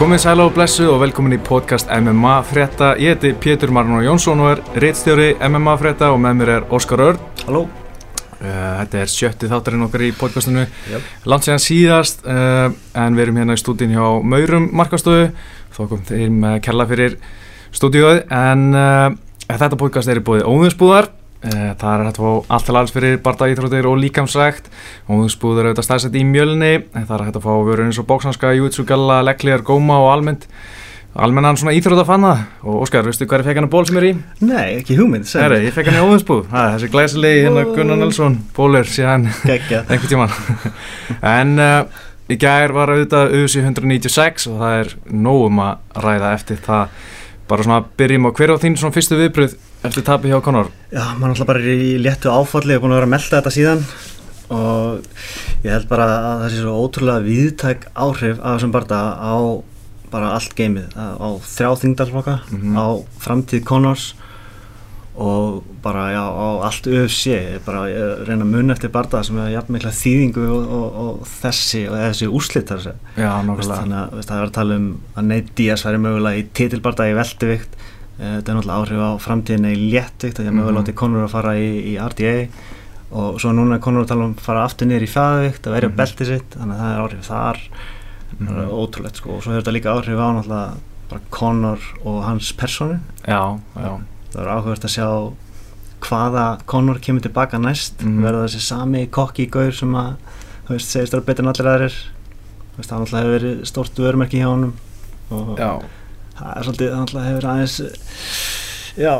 Komið sæla og blessu og velkomin í podcast MMA frétta. Ég heiti Pétur Marnó Jónsson og er reittstjóri MMA frétta og með mér er Óskar Örn. Halló. Uh, þetta er sjötti þáttarinn okkar í podcastinu. Yep. Langt séðan síðast uh, en við erum hérna í stúdín hjá Maurum markastöðu. Þó kom þeir með kella fyrir stúdíuð en uh, þetta podcast er í bóði óðinsbúðar. Uh, það er hægt að fá allt til alls fyrir bardaíþróttir og líkamsrækt. Óðinsbúðar er auðvitað stæðsett í mjölni. Það er hægt að fá vörur eins og bóksanska, jútsugalla, legglegar, góma og almennt. Almennan svona íþrótafanna og Óskar, veistu hvað er fekk hann að ból sem er í? Nei, ekki hugmynd. Herri, mér. ég fekk hann í óðinsbúð, það er þessi glæsilegi hérna Gunnar Nelsson, bólur síðan einhvern tíman en uh, í gær var auðvitað USA 196 og það er nógum að ræða eftir það. Bara svona byrjum á hver á þín svona fyrstu viðbröð eftir tapi hjá Conor? Já, maður náttúrulega bara er í léttu áfalli og búin að vera að melda þetta síðan. Og ég held bara að það sé svo ótrúlega viðtæk áhrif af þessum barða á bara allt geimið, á, þrjá þingdalfloka, Mhm. á framtíð Connors og bara já, á allt er bara reyna munna eftir barða sem er jafn mikla þýðingu og, og, og þessi og þessi úrslit þar að segja. Já, nokkulega þannig að það er að tala um að Nate Diaz væri mögulega í titilbarda í velduvikt þetta er náttúrulega áhrif á framtíðinni í léttvikt það er Mhm. mögulega átti Conor að fara í, í RDA og svo núna er Conor að tala um að fara aftur niður í fæðvikt að verja Mhm. mm beltið sitt þannig að það er áhrif þar. Það er Mhm. ótrúlegt sko. Og svo hefur þetta líka áhrif á náttúrulega bara Conor og hans personu. Já, já. Það er áhugast að sjá hvaða Conor kemur tilbaka næst. Mhm. verða þessi sami kokki gaur sem að þú veist, segist að betur en allir aðrir. Það náttúrulega hefur verið stórt vörumerki hjá honum. Og það er svolítið, það hefur aðeins já,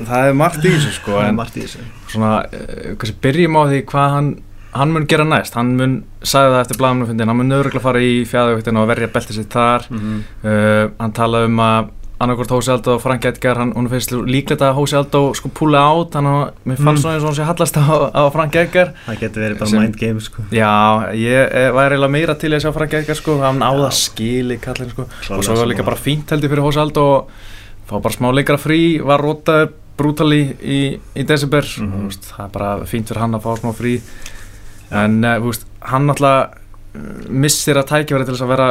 það er margt í þessu sko en í þessu. svona, uh, kannski byrjum á því hvað hann hann mun gera næst, hann mun sagði það eftir blagamannafundin, hann mun öðruglega fara í fjæðavöktina og verja beltið sitt þar. Mm uh, hann talaði um að annarkvort Hósi Aldó og Frank Edgar hann, hún finnst líklegt að Hósi Aldó sko púla át þannig að mér fannst Mm. svona eins og hann sé hallast á, á Frank Edgar. Það getur verið bara mind game sko. Já, ég eh, væri eiginlega meira til að sjá Frank Edgar sko, hann á Já. það skili kallin sko, Klárlega og svo var líka bara fínt heldur fyrir Hósi Aldó og fá bara smá leikara frí, var rótaður brútali í, í desember. Mhm. og, veist, það er bara fínt fyrir hann að fá smá frí. En uh, veist, hann náttúrulega uh, missir að tækja til þess að vera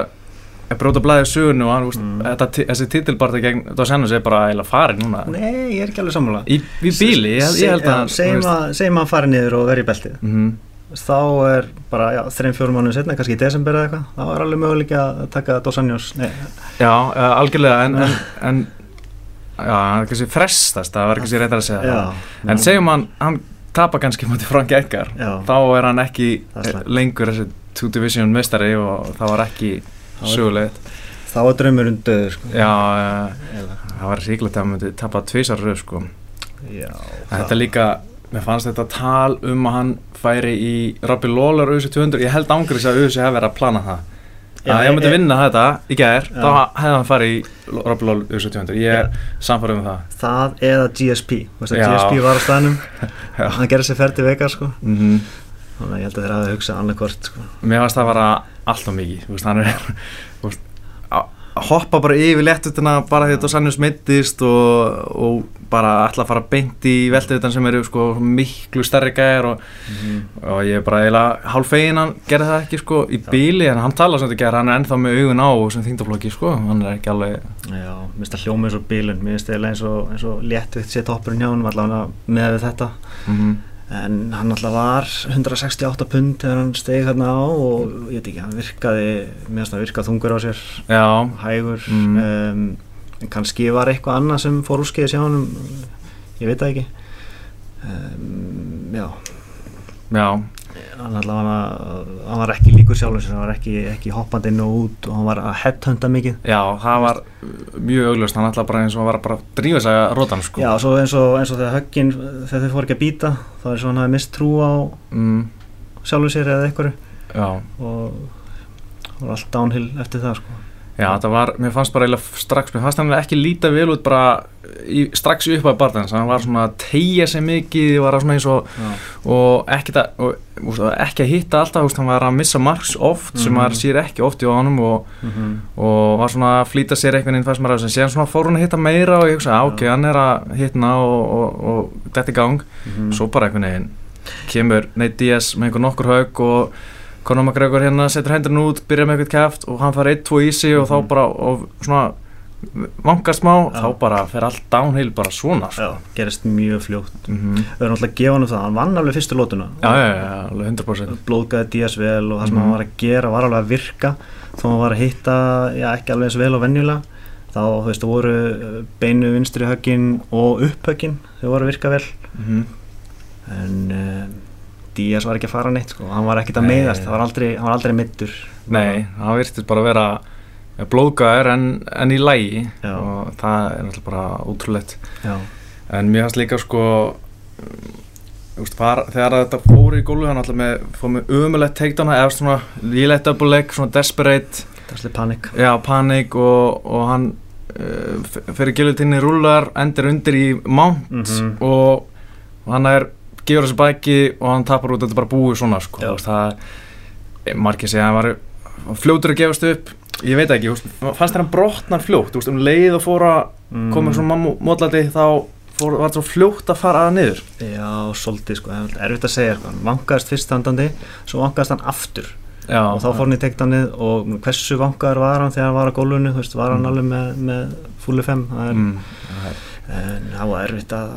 bróta blæðið sögunu og hann, veist, Mm. þetta, þessi titilbarta gegn Dos Anjos er bara eiginlega farin núna. Nei, ég er ekki alveg sammála. Í, í bíli, ég, ég held að segjum að segjum að hann fari niður og verið í beltið. Mm þá er bara, já, þreim fjórum mánuðin setna kannski í desember eða eitthvað, þá er alveg möguleika að taka Dos nei, já, algjörlega en, en, en já, það er kannski frestast það var kannski reyndar að segja já það en segjum hann, hann tapar kannski moti Frank Edgar já, þá er hann ekki er lengur þessi two division mestari og það var ekki sögulegt. þá er draumurinn döður sko. Já, Eða, það var ríklegt að hann myndi tapa tvisar röð sko. Já Þetta líka, mér fannst þetta tal um að hann færi í Robbie Lawler auðvitað 200, ég held ángriðs að auðvitað hefði verið að plana það. Já, að ég myndi vinna þetta í Já. þá hefði hann farið í Robbie Lawler auðvitað 200, ég er samfarið um það. Það eða GSP Já. GSP var á staðnum. Já. hann gerði sér ferdi vegar sko. Mm þannig að ég held að þeir hafi hugsað annarkvort sko. Mér fannst það að vera allt og mikið, veist, hann er veist, að hoppa bara yfir léttutina bara því að þetta sannum smittist og, og bara að fara beint í veltutan sem eru sko miklu stærri gæðir og og ég er bara eiginlega hálf fegin hann gerði það ekki sko í bíli en hann tala sem þetta gerði, hann er ennþá með augun á sem þingdaflokki sko, hann er ekki alveg já, mér finnst það hljóma eins og bílun mér finnst það eins og, og léttvitt sér toppurinn hjá hann allavega með þetta. Mm en hann alltaf var 168 pund þegar hann stegi hérna á og ég veit ekki, hann virkaði finnst það virkað þungur á sér já, hægur Mm. um, en kannski var eitthvað annað sem fór úrskeiðis hjá hann ég veit það ekki. Um, já. Já hann, allavega, hann var ekki líkur sjálfur sér, hann var ekki, ekki hoppandi inn og út og hann var að headhunta mikið. Já, það var mjög auglust, hann ætla bara eins og hann var bara að drífa sig að rótan sko. Já, eins og, eins og þegar höggin þegar þau fór ekki að býta þá er svo hann hafi mist trú á mm, sjálfur sér eða eitthvað já. Og var allt downhill eftir það sko. Já, það var, mér fannst bara eiginlega strax, mér fannst hann ekki líta vel út bara í, strax upp að barðans, hann var svona að tegja sig mikið, var svona eins og, og ekki, að, og, úst, ekki að hitta alltaf, úst, hann var að missa marks oft sem Mhm. maður sér ekki oft í og, mm og var svona að flýta sér einhvern veginn fannst maður að síðan svona fór hann að hitta meira og ég hugsa, ok, Já. hann er að hittna og, og, og þetta í gang, -hmm. svo bara einhvern veginn kemur Nate Diaz með einhver nokkur haug og Conor McGregor hérna setur hendurinn út, byrjar með eitthvað kæft og hann fær 1-2 í sig og þá Mhm. bara og svona vankar smá, Já. þá bara fer allt downhill bara svona sko. Já, gerist mjög fljótt Mhm. Við erum alltaf að gefa hann um það, hann vann alveg fyrstu lótuna Já, já, já, alveg 100% blóðgæði Díaz vel og það sem Mhm. hann var að gera var alveg að virka þó hann var að hitta, já ekki alveg eins vel og venjulega þá, þú veist, það voru uh, beinu vinstri höggin og upphöggin þau voru að virka vel Mhm. en uh, Díaz var ekki að fara neitt sko, hann var ekkert að Nei. meiðast hann var aldrei, hann aldrei meittur Nei, það virtist bara að vera blóðgæður en, en í lægi Já. og það er náttúrulega bara ótrúlegt. Já, en mér fannst líka sko veist, far, þegar þetta fór í gólfi hann alltaf með, fór með umulegt teikdana eða svona double leg, svona desperate. Það er slik panik. Já, panik og, og hann uh, f- fyrir giljutinni rúlar endur undir í mount Mhm. og, og hann er gefur þessi bæki og hann tapar út þetta er bara búið svona sko, Já. það margir segja að hann var fljótur að gefast upp. Ég veit ekki, veist, fannst þér hann brotnar fljótt? Veist, um leið og fór að Mm. koma svona mótlati þá fór, var svo fljótt að fara að niður? Já, svolítið sko, það er erfitt að segja sko. hann vankaðist fyrst standandi svo vankaðist hann aftur. Já, og þá fór hann í teikdanið og hversu vankaður var hann þegar hann var á veist, var hann Mm. alveg með, með fúli 5 það er mm, en það var erfitt að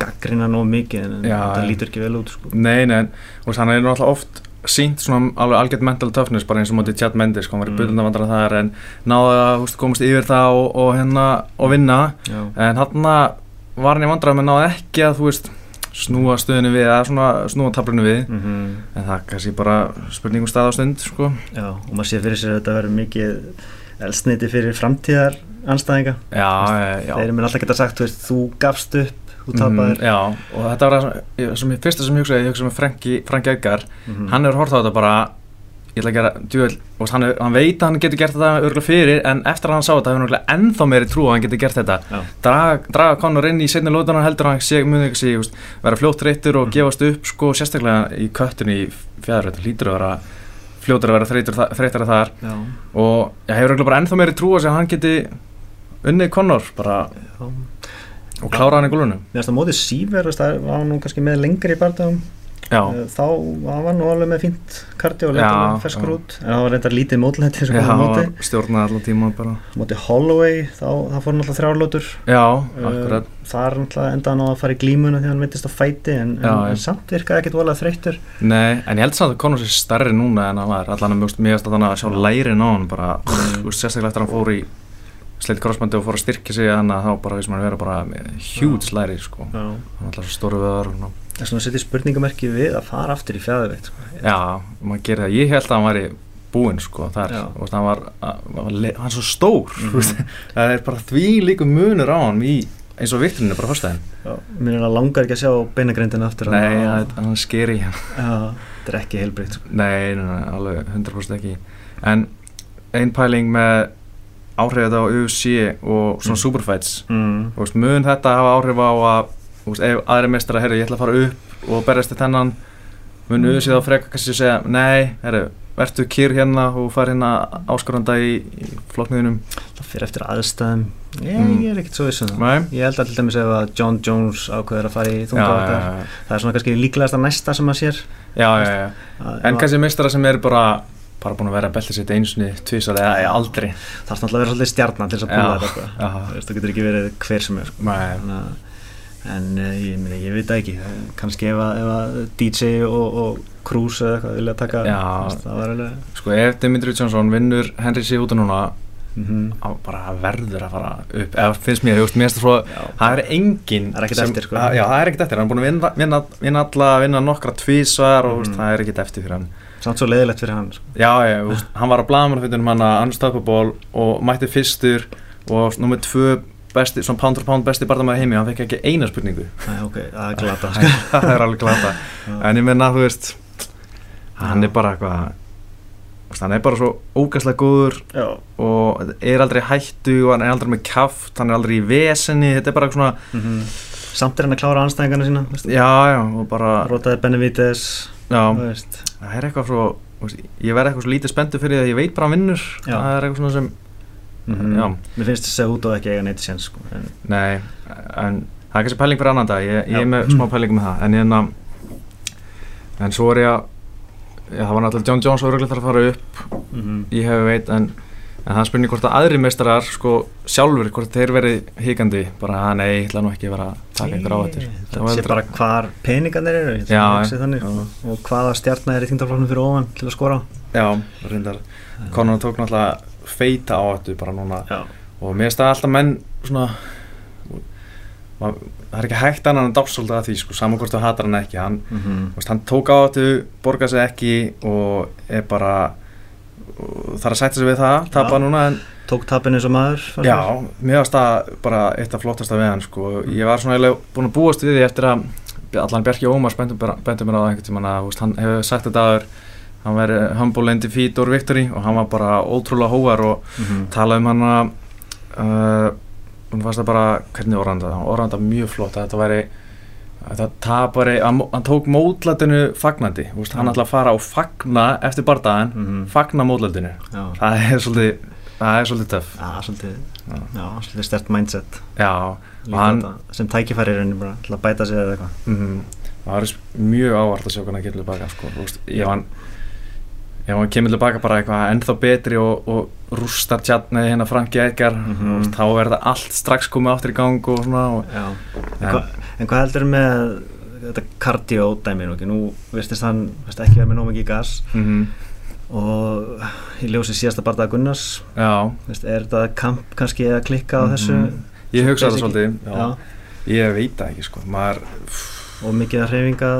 gaggrina nóg mikið en Já, það lítur ekki vel út sko. nei, nei, veist, hann er náttúrulega oft sínt svona alveg algjört mental toughness bara eins og mótið Chad Mendes, hann var í Mm. byrjundavandra þar en náði að komast yfir það og, og hérna og vinna Já. en hann var hann í vandræðum en náði ekki að þú veist snúa stöðinu við eða svona snúa tablinu við Mm en það kannski bara spurningum stað á stund sko. Já, og maður sé fyrir sér að þetta verður mikið elsniti fyrir framtíðar anstæðinga já, já, já. þeir eru mér alltaf geta sagt, þú veist, þú gafst upp þú tapaðir Mm, já, og þetta var það sem, ég- fyrsta sem ég hugsaði, ég hugsaði með Franki, Franki Edgar. Mhm. hann hefur hort á þetta bara ég ætla að gera, djúvel, og hann, hann veit að hann getur gert þetta örgulega fyrir en eftir að hann sá þetta hefur hann örgulega ennþá meiri trú að hann getur gert þetta. Draga, draga Conor inn í setni lótunar heldur hann sé, muni ekki sé, vera fljótt reytur og Mhm. gefast upp sko sérstaklega í köttinu í fjæður þetta hlýtur að vera fljótur að vera þreytur, þreytara þar. Já, og ég hefur örgulega bara ennþá meiri trú að hann geti unnið Conor bara. Já og klára hann í gólunum Mér finnst að mótið síver, það var nú kannski með lengri í bardagum já, þá var hann nú alveg með fínt kardi og Já, leta ferskur já. út. En það var reyndar lítið mótlæti stjórnaði allan tíma bara. Móti Holloway, þá, þá fór hann alltaf þrjárlótur já, akkurat. þar náttúrulega endaði hann á að fara í glímuna því hann mittist á fæti en, Já, en, samt virkaði ekkert volað þreyttur. Nei, en ég held samt að Conor sé stærri núna en hann var. Allan að mjögst mjögst að hann að sjá lærin á hann bara, Mm. sérstaklega eftir að hann fór í sleitt crossbandi og fór að styrkja sig þannig að þá bara veist maður vera bara með huge læri sko, Já. hann alltaf stóru við það Það er svona að setja spurningamerki við að fara aftur í fjæðuveikt sko. Já, maður gerir það, ég held að hann væri búinn sko þar, og hann var, að, var hann er svo stór veist, það er bara því líku munur á hann í, eins og vittrinu bara fyrstæðin Já, Mér er að langar ekki að sjá beinagrindina aftur Nei, að- það er- hann er skeri Já, þetta er ekki heilbreytt sko. Nei, nei, nei, alveg 100% ekki. En ein pæling með áhrifið á UFC og svona Mm. superfights mm. Veist, mun þetta hafa áhrif á að veist, ef aðri meistara, herru, ég ætla að fara upp og berjast til þennan mun Mm. UFC þá freka kannski að segja nei, herru, vertu kýr hérna og fara hérna áskoranda í, í flokkniðinum Það fyrir eftir aðstæðum Ég, Mm. ég er ekkert svo vissun Nei, Ég held að til dæmis ef að John Jones ákveður að fara í já, já, þungavartar já, Það er svona kannski líklegasta næsta sem maður sér já, já, já. að, En að- kannski meistara sem er bara bara búin að vera að belta sitt einsunni tvísar eða aldrei Það er náttúrulega að vera svolítið stjarnan til þess að búa þetta Það getur ekki verið hver sem er sko. Að- En uh, ég, meni, ég veit ekki Eh, kannski ef að, að DJ og, og Cruz eða eitthvað vilja taka Já. veist, það var alveg sko ef Dimitri Johnson vinnur Henry C. út núna mm á bara verður að fara upp eða finnst mér, þú veist, finnst það er engin Það er ekkert eftir, sko. að- já, það er ekkert eftir, hann er búin að vinna, vinna, vinna alla, vinna nokkra tvísvar og veist, Mhm. það er ekkert eftir fyrir hann Samt svo leiðilegt fyrir hann sko. já, já, þú veist, hann var á blagamannafundunum hann að unstoppable og mætti fyrstur og nummið tvö besti, svona pound for pound besti barndamæði heimi hann fekk ekki eina spurningu Æ, ok, það er glata sko. það er alveg glata en ég menna, þú veist hann er bara eitthvað hann er bara svo ógæslega góður Já, og er aldrei hættu og hann er aldrei með kjaft, hann er aldrei í vesenni þetta er bara svona, mhm. Samt er hann að klára anstæðingarna sína já, já og bara, Rótaði Benavides. Það er eitthvað veist, ég verð eitthvað svo lítið spenntu fyrir því að ég veit bara vinnur. Það er eitthvað svona sem, Mhm. já, Mér finnst þess að út og ekki eiga neitt séns sko. en, nei en það er kannski pæling fyrir annan dag. Ég, ég er með smá pæling með það. En, en, en svo er ég að það var náttúrulega John Jones og öruglega þarf að fara upp. Mm -hmm. í hefur veit en, en það spurning hvort að aðri meistarar sko sjálfur hvort þeir verið híkandi bara að nei, ég ætla nú ekki að vera að taka einhver á þetta það sé bara hvar peningarnir eru Já, þannig, já. og hvaða stjarnar er í þingdarfloknum fyrir ofan til að skora? Já, reyndar. Conor tók náttúrulega feita á þetta bara núna. Já, og mér finnst það alltaf menn svona mað, það er ekki hægt annan en dásólda að því sko, saman hvort þú hatar hann ekki. Hann, mm -hmm. veist, hann tók á þetta borga sig ekki og er bara og þarf að sætta sig við það tapa núna en tók tapin eins og maður já, mér. finnst það bara eitt af flottasta við hann sko. ég var svona eiginlega búin að búast við því eftir að allan Bjarki Ómars bentum mér á það einhvern veist, hann hefur sagt þetta aður hann veri humble and defeat or victory og hann var bara ótrúlega hóvar og Mhm. talaði um hann að uh, hún fannst það bara hvernig orðanda það, orðanda mjög flott að þetta væri hann, hann tók mótlætinu fagnandi, veist, hann Já. ætla að fara og fagna eftir bardaðin, Mhm. fagna mótlætinu, Já, það er svolítið það er svolítið töff. Já, svolítið, svolítið stert mindset. Já, hann- sem tækifæri er henni bara að bæta sig eða eitthvað. Mm, það var mjög ávart að sjá hvernig hann kemur tilbaka sko, veist, ef hann ef hann kemur tilbaka bara eitthvað ennþá betri og, og rústar tjarnið hérna Franki Edgar, Mhm. þú veist, þá er það allt strax komið aftur í gang og svona og, Já, en, hva, en hvað heldur með þetta cardio dæmi nú ekki, nú veistist hann veist, ekki verið með nóg mikið gas mm, og í ljósi síðasta bardaða Gunnars já, veist, er þetta kamp kannski að klikka á Mhm. þessu ég hugsa það svolítið já. Já. ég veit það ekki sko maður, og mikið að hreyfinga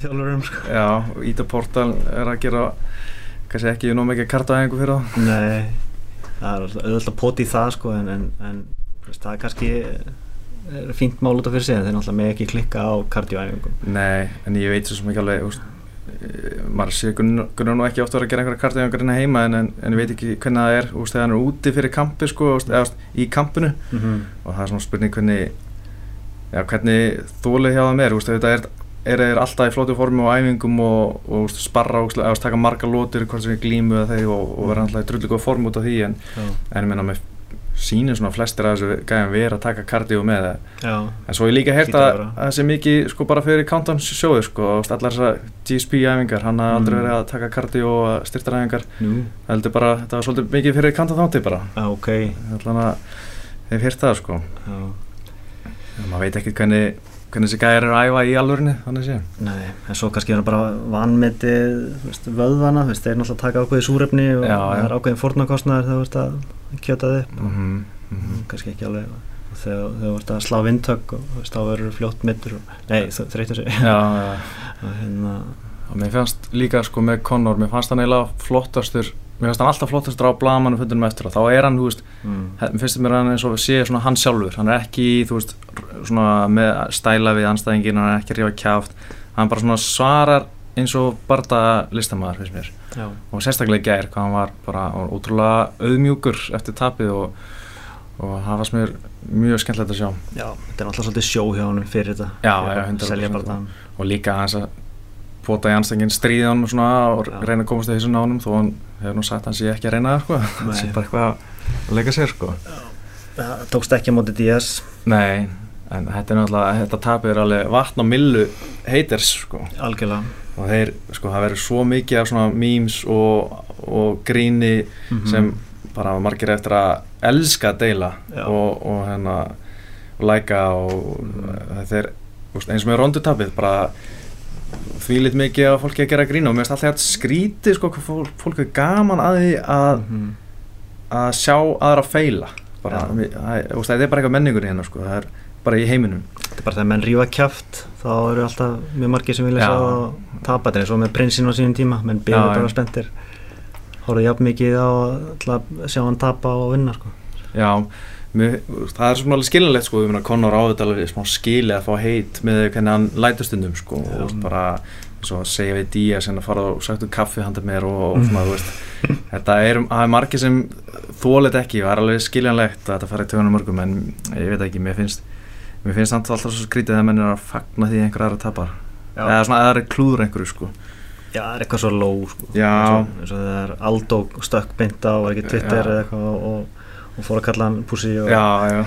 þjálfurum sko. já, Íta Portal er að gera kannski ekki nóg mikið kartaæðingu fyrir það Nei, það er auðvitað að poti í það sko, en, en, en það er kannski er fínt mál út af fyrir sig en þeir náttúrulega með ekki klikka á kardioæfingum nei, en ég veit svo sem ekki alveg úst, maður sé Gunnar nú ekki ofta að vera að gera einhverja kartaæðingar hérna heima en, en, ég veit ekki hvernig það er úst, þegar hann er úti fyrir kampi sko, úst, eða í kampinu. Mm -hmm. og það er svona spurning hvernig já, hvernig þólið hjá er úst, þetta er, er, er alltaf í flótu formi og æfingum og, og sparra og úst, taka marga lótur hvort sem er glímu eða þeir og, og vera alltaf í drullu góð form út af því en, en ég menna með sýnir svona flestir að þessu gæðum vera að taka kardíu með Já, en svo ég líka Hlýtur að það sé mikið sko bara fyrir countdown sjóðu sko allar þessar GSP æfingar hann hafði aldrei Mm. verið að taka kardíu og styrtar æfingar. Heldur bara var svolítið mikið fyrir countdown þátti bara. Ok. Allan að hef heyrt það sko. Já, maður veit ekki hvernig, hvernig þessi gæðir eru að æfa í alvörinni, þannig sé. nei, en svo kannski er það bara vanmetið vöðvana, þeir náttúrulega taka ákveðið súrefni og Já, það já. er ákveðin fórnarkostnaður þegar þú veist að kjöta þið upp Mm -hmm. mm. kannski ekki alveg þegar þú ert að slá vindtök og þú veist, þá verður fljótt mittur og, nei, þú þreytur sig Já, já. og hérna, Og mér fannst líka sko með Conor, mér fannst hann eiginlega flottastur, mér fannst hann alltaf flottastur á blamanum fundunum eftir og þá er hann, þú veist, mm, finnst mér hann eins og sé svona hann sjálfur, hann er ekki, þú veist, svona með stæla við anstæðingin, hann er ekki að rífa kjáft, hann bara svona svarar eins og barða listamæður, finnst mér. já, Og sérstaklega í gær, hvað hann var bara hann var ótrúlega auðmjúkur eftir tapið og, og það fannst mér mjög skemmtilegt að sjá. já, þetta er alltaf svolítið sjó hjá honum fyrir þetta. Já, Fyrir já, að 100%. selja bara það og líka hans að pota í anstængin stríði hann og svona og reyna að komast í þessu nánum þó hann hefur nú sagt að hann sé ekki að reyna það sko. Það sé bara eitthvað að leika sér sko. Það tókst ekki á móti DS Nei, en þetta er náttúrulega þetta tapir alveg vatn og millu haters sko. Algjörlega. Og þeir sko það verður svo mikið af svona memes og, og gríni Mhm. sem bara margir eftir að elska að deila Já. og, og hérna læka og Mhm. þeir úst, eins og með rondutapið bara því lit mikið að fólki að gera grína og mér finnst alltaf að skríti sko hvað fólk, er gaman að því að, Mhm. að sjá aðra feila bara, við, að, úst, þetta er bara eitthvað menningur hérna sko það er bara í heiminum þetta er bara þegar menn rífa kjaft þá eru alltaf mjög margir sem vilja það tapa þetta eins og með prinsinn á sínum tíma menn byrja bara já. spenntir horfðu jafn mikið á að sjá hann tapa og vinna sko. Já, mér, það er svona alveg skiljanlegt sko, ég meina Conor á þetta alveg smá skili að fá heit með hvernig hann lætur stundum sko, Já. og bara svo að segja við Díaz sem að fara og sagt um kaffi handa mér og, og svona, þú veist þetta er, það er margir sem þólit ekki og það er alveg skiljanlegt að þetta fara í tögunum mörgum en ég veit ekki, mér finnst mér finnst alltaf svo skrítið að menn er að fagna því einhver aðra tapar eða svona að það er klúður einhverju sko já, það er eitthvað svo low sko. Já. eins og, eins og þegar Aldo stökk beint á var ekki Twitter Já. eða eitthvað og, og, fór að kalla hann pussi og, Já, já.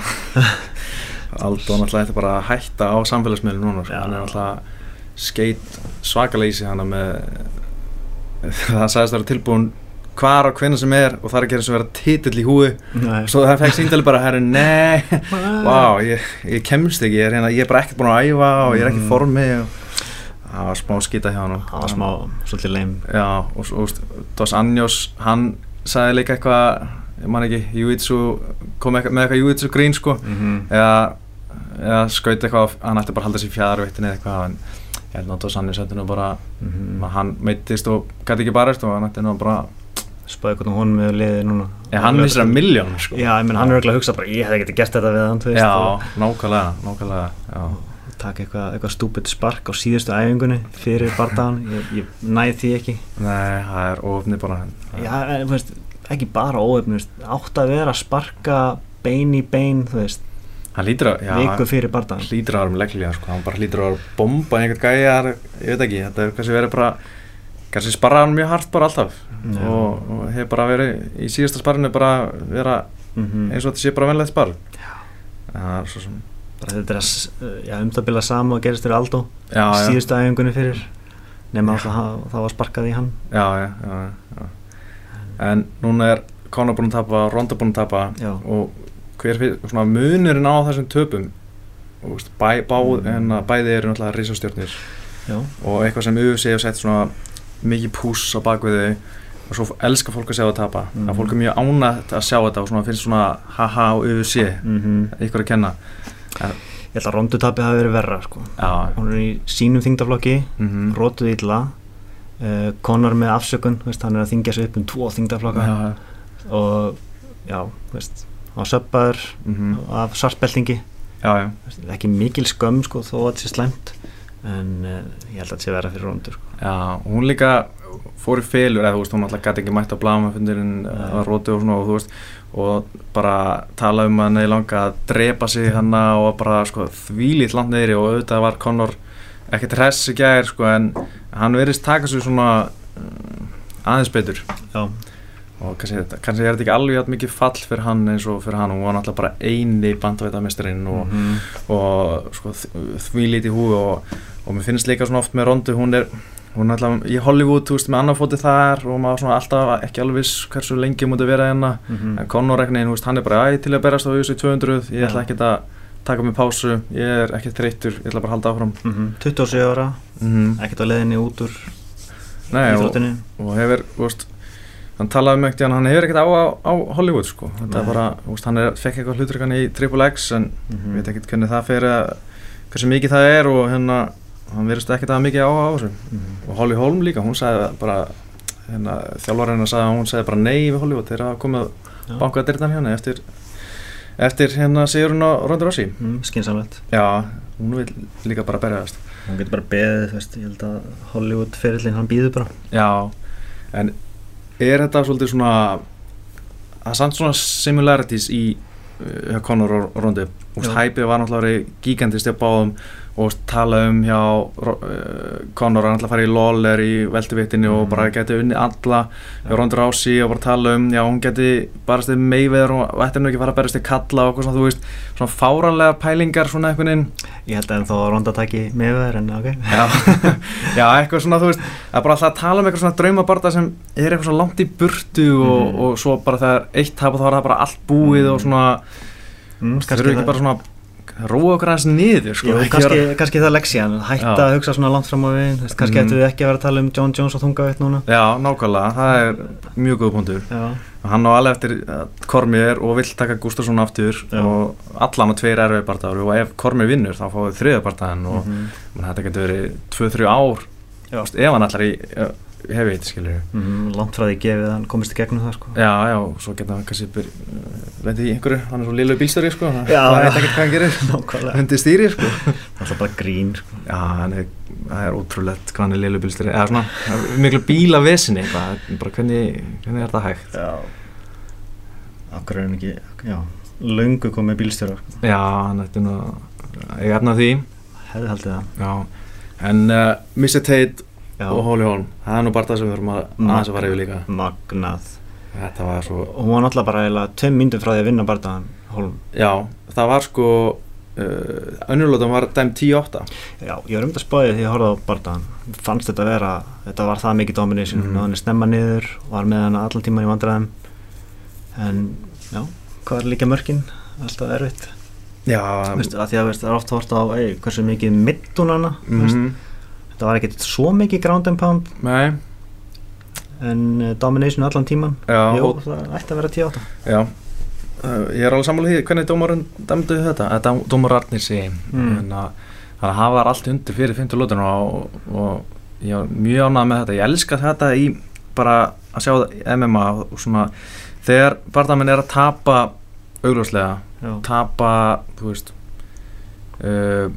Aldo náttúrulega þetta bara að hætta á samfélagsmiðlum núna sko. Hann er náttúrulega skeit svakalega í sig hana með það sagðist að vera tilbúin hvar og hvenna sem er og það er ekki eins og vera titill í húi Nei. svo það fekk síndali bara herri, nei, vá, ég, ég kemst ekki. Ég er, hérna, ég er bara ekkert búin að æfa og ég er ekki Mm. formi og það var smá skýta hjá hann Það var smá, svolítið leim já, og, og, og Dos Anjos hann sagði líka eitthvað ég man ekki, Júitsu kom með eitthvað Júitsu grín sko. Mm -hmm. eða, eða skaut eitthvað hann ætti bara að halda sér fjadarvittin eða eitthvað en ég held Anjos þetta nú bara mm hann meittist og gæti ekki barist og hann ætti nú bara Spáði hvernig hún með liðið núna. Ja, hann missir að miljón sko. Já, ég menn hann er örugglega að hugsa bara Ég hefði getið gert þetta við hann, já, og- nákvæmlega, nákvæmlega já. taka eitthvað, eitthvað stúpid spark á síðustu æfingunni fyrir bardagan ég, ég næði því ekki. Nei, það er ofni bara. Já, en, þú veist, ekki bara óöfn átt að vera að sparka bein í bein, þú veist, Hann lítur viku fyrir bardagan hlýtur að vera með legglega sko. hann bara hlýtur að vera að bomba einhvern gæjar ég veit ekki, þetta er kannski verið bara kannski sparraði hann mjög hart bara alltaf. Já. og, og hefur bara verið í síðasta sparrinu bara vera mm eins og þetta sé bara venlegt sparr. Það er svo sem bara þetta er að, s- já, um það bila sama og gerist já, já, síðustu æfingunni fyrir. Nema það, það var sparkað í hann. Já, já, já, já. En núna er Conor búinn að tapa, Ronda búinn að tapa Já. og hver fyrir, svona munurinn á þessum töpum og veist, bæ, bá, Mm. en að bæði eru náttúrulega risastjórnir og eitthvað sem UFC hefur sett svona mikið púss á bakvið þau og svo elskar fólk að sjá það tapa Mhm. að fólk er mjög ánægt að sjá þetta og svona finnst svona haha og UFC mm ykkur að kenna ég held að rondutapið hafi verið verra sko. hún er í sínum þingdaflokki mm rótuð illa uh, Conor með afsökun, veist, hann er að þingja sig upp um tvo þingdaflokka já, og já, veist á söppaður mm af já, Þú veist, ekki mikil skömm sko þó að þetta sé slæmt. En uh, ég held að þetta sé verra fyrir rondur sko. já, hún líka fór í felur, eða þú veist, hún alltaf gæti ekki mætt á blamafundirinn Nei. að róti og svona og þú veist, og bara tala um að neði langa að drepa sig hana og bara sko þvílít langt neyri og auðvitað var Conor ekkert hress í gær sko en hann verðist taka sig svona uh, aðeins betur. Já, og kannski, þetta- kannski er þetta ekki alveg jafn mikið fall fyrir hann eins og fyrir hann. Og hún var náttúrulega bara eini bandvætamesturinn og, Mhm. og sko, því lítið húi og, og mér finnst líka svona oft með Rondu hún er, hún er alltaf í Hollywood þú veist, með annar fótið þar og maður svona alltaf ekki alveg viss hversu lengi múti vera hérna. Mhm. en Conor veist, hann er bara æ, til að berast á USA 200, ég ætla ekki að taka mig pásu, ég er ekki þreyttur ég ætla bara að halda áfram. Mhm. 27 ára, mm ekkert á leiðinni út úr Nei, og, íþróttinni. og hefur, veist hann talaði um ekkert, hann hefur ekkert á, á, Hollywood sko, þetta er bara, veist, hann er, fekk eitthvað hluturkan í Triple X en Mhm. veit ekkert hvernig það fer að hversu mikið það er og hérna hann verðist ekkert að mikið á á þessu. Mhm. og Holly Holm líka, hún sagði bara hérna, þjálfarinn sagði að hún sagði bara nei við Hollywood þegar það komið bankað dyrtan hérna eftir eftir hérna Sigurinn og Ronda Rossi? Mm, skinsamlegt já, hún vil líka bara berjaðast hún getur bara beðið, þú veist, ég held að Hollywood ferillin hann býður bara. Já, en er þetta svolítið svona er samt svona similarities í uh, Conor og Rondi Já. hæpið var náttúrulega gigantist hjá báðum og tala um hjá uh, Conor að náttúrulega fara í LOL er í velduvittinu og Mhm. bara geti unni alla hjá Rondi Rási og bara tala um já hún geti barast við meiveður og og ætti nú ekki að fara að berast við kalla og eitthvað svona þú veist svona fáranlega pælingar svona einhvern veginn ég held að þá að ronda taki með þær en ok Já, já, eitthvað svona, þú veist, það er bara alltaf að tala um eitthvað svona draumabarta sem er eitthvað svo langt í burtu og, Mhm. og svo bara þegar eitt tap og þá er það bara allt búið Mhm. og svona, mm, það eru ekki bara svona róa okkur aðeins niður, sko. Jú, kannski, vera- kannski það leksían, hætta Já. að hugsa svona langt fram á þú veist, kannski ættu við ekki að vera að tala um John Jones og þungaveitt núna Já, nákvæmlega, það er mjög góð punktur. Já, Hann á alveg eftir Kormir og vill taka Gustafsson aftur Já. og allan á tveir erfið bardaður og ef Kormir vinnur þá fáið þriða bardaðan og mm. þetta getur verið 2-3 ár, ef hann allar í hefið skilur Mhm, langt frá því gefið hann komist í gegnum það sko. Já, já, svo geta hann kannski byr, lendi í einhverju, hann er svo liðlega bílstöri sko, hann veit ekkert hvað hann gerir. Hundi stýri sko. Það er bara grín sko. Já, hann er, er ótrúlegt hvað hann er liðlega bílstöri eða svona, miklu bíla vesinni bara hvernig, hvernig er það hægt? Já. Akkur er hann ekki, já Löngu komið bílstjóra sko. Já, hann ætti nú ég efna því. Hefði haldið það. Já, en uh, Mr. Tate Já, og Holly Holm það er nú bara það sem við þurfum að aðeins að fara yfir líka. Magnað. Þetta var svo, hún var náttúrulega bara eiginlega tveim myndum frá því að vinna bardaðan Holm já, það var sko uh, önnurlótan var dæm 10-8 Já, ég var um þetta spáðið því ég horfði á barndagan fannst þetta vera, þetta var það mikið domination, mm. hann er snemma niður var með hann allan tíman í vandræðum. En já, hvað er líka mörkin? Alltaf erfitt. Já, Veistu, að því að veist, það er oft hort á ei, þetta var ekkert svo mikið ground and pound. Nei, en uh, domination allan tíman já, og, það ætti að vera 10-8 já. Uh, Ég er alveg sammála því hvernig dómarinn dæmdu þetta, þetta dómar Arnir sé Mm. að þannig að það var allt undir fyrir 50 lótuna og, og ég var mjög ánægð með þetta. Ég elska þetta í bara að sjá MMA og svona þegar barndamenn er að tapa augljóslega, tapa þú veist uh,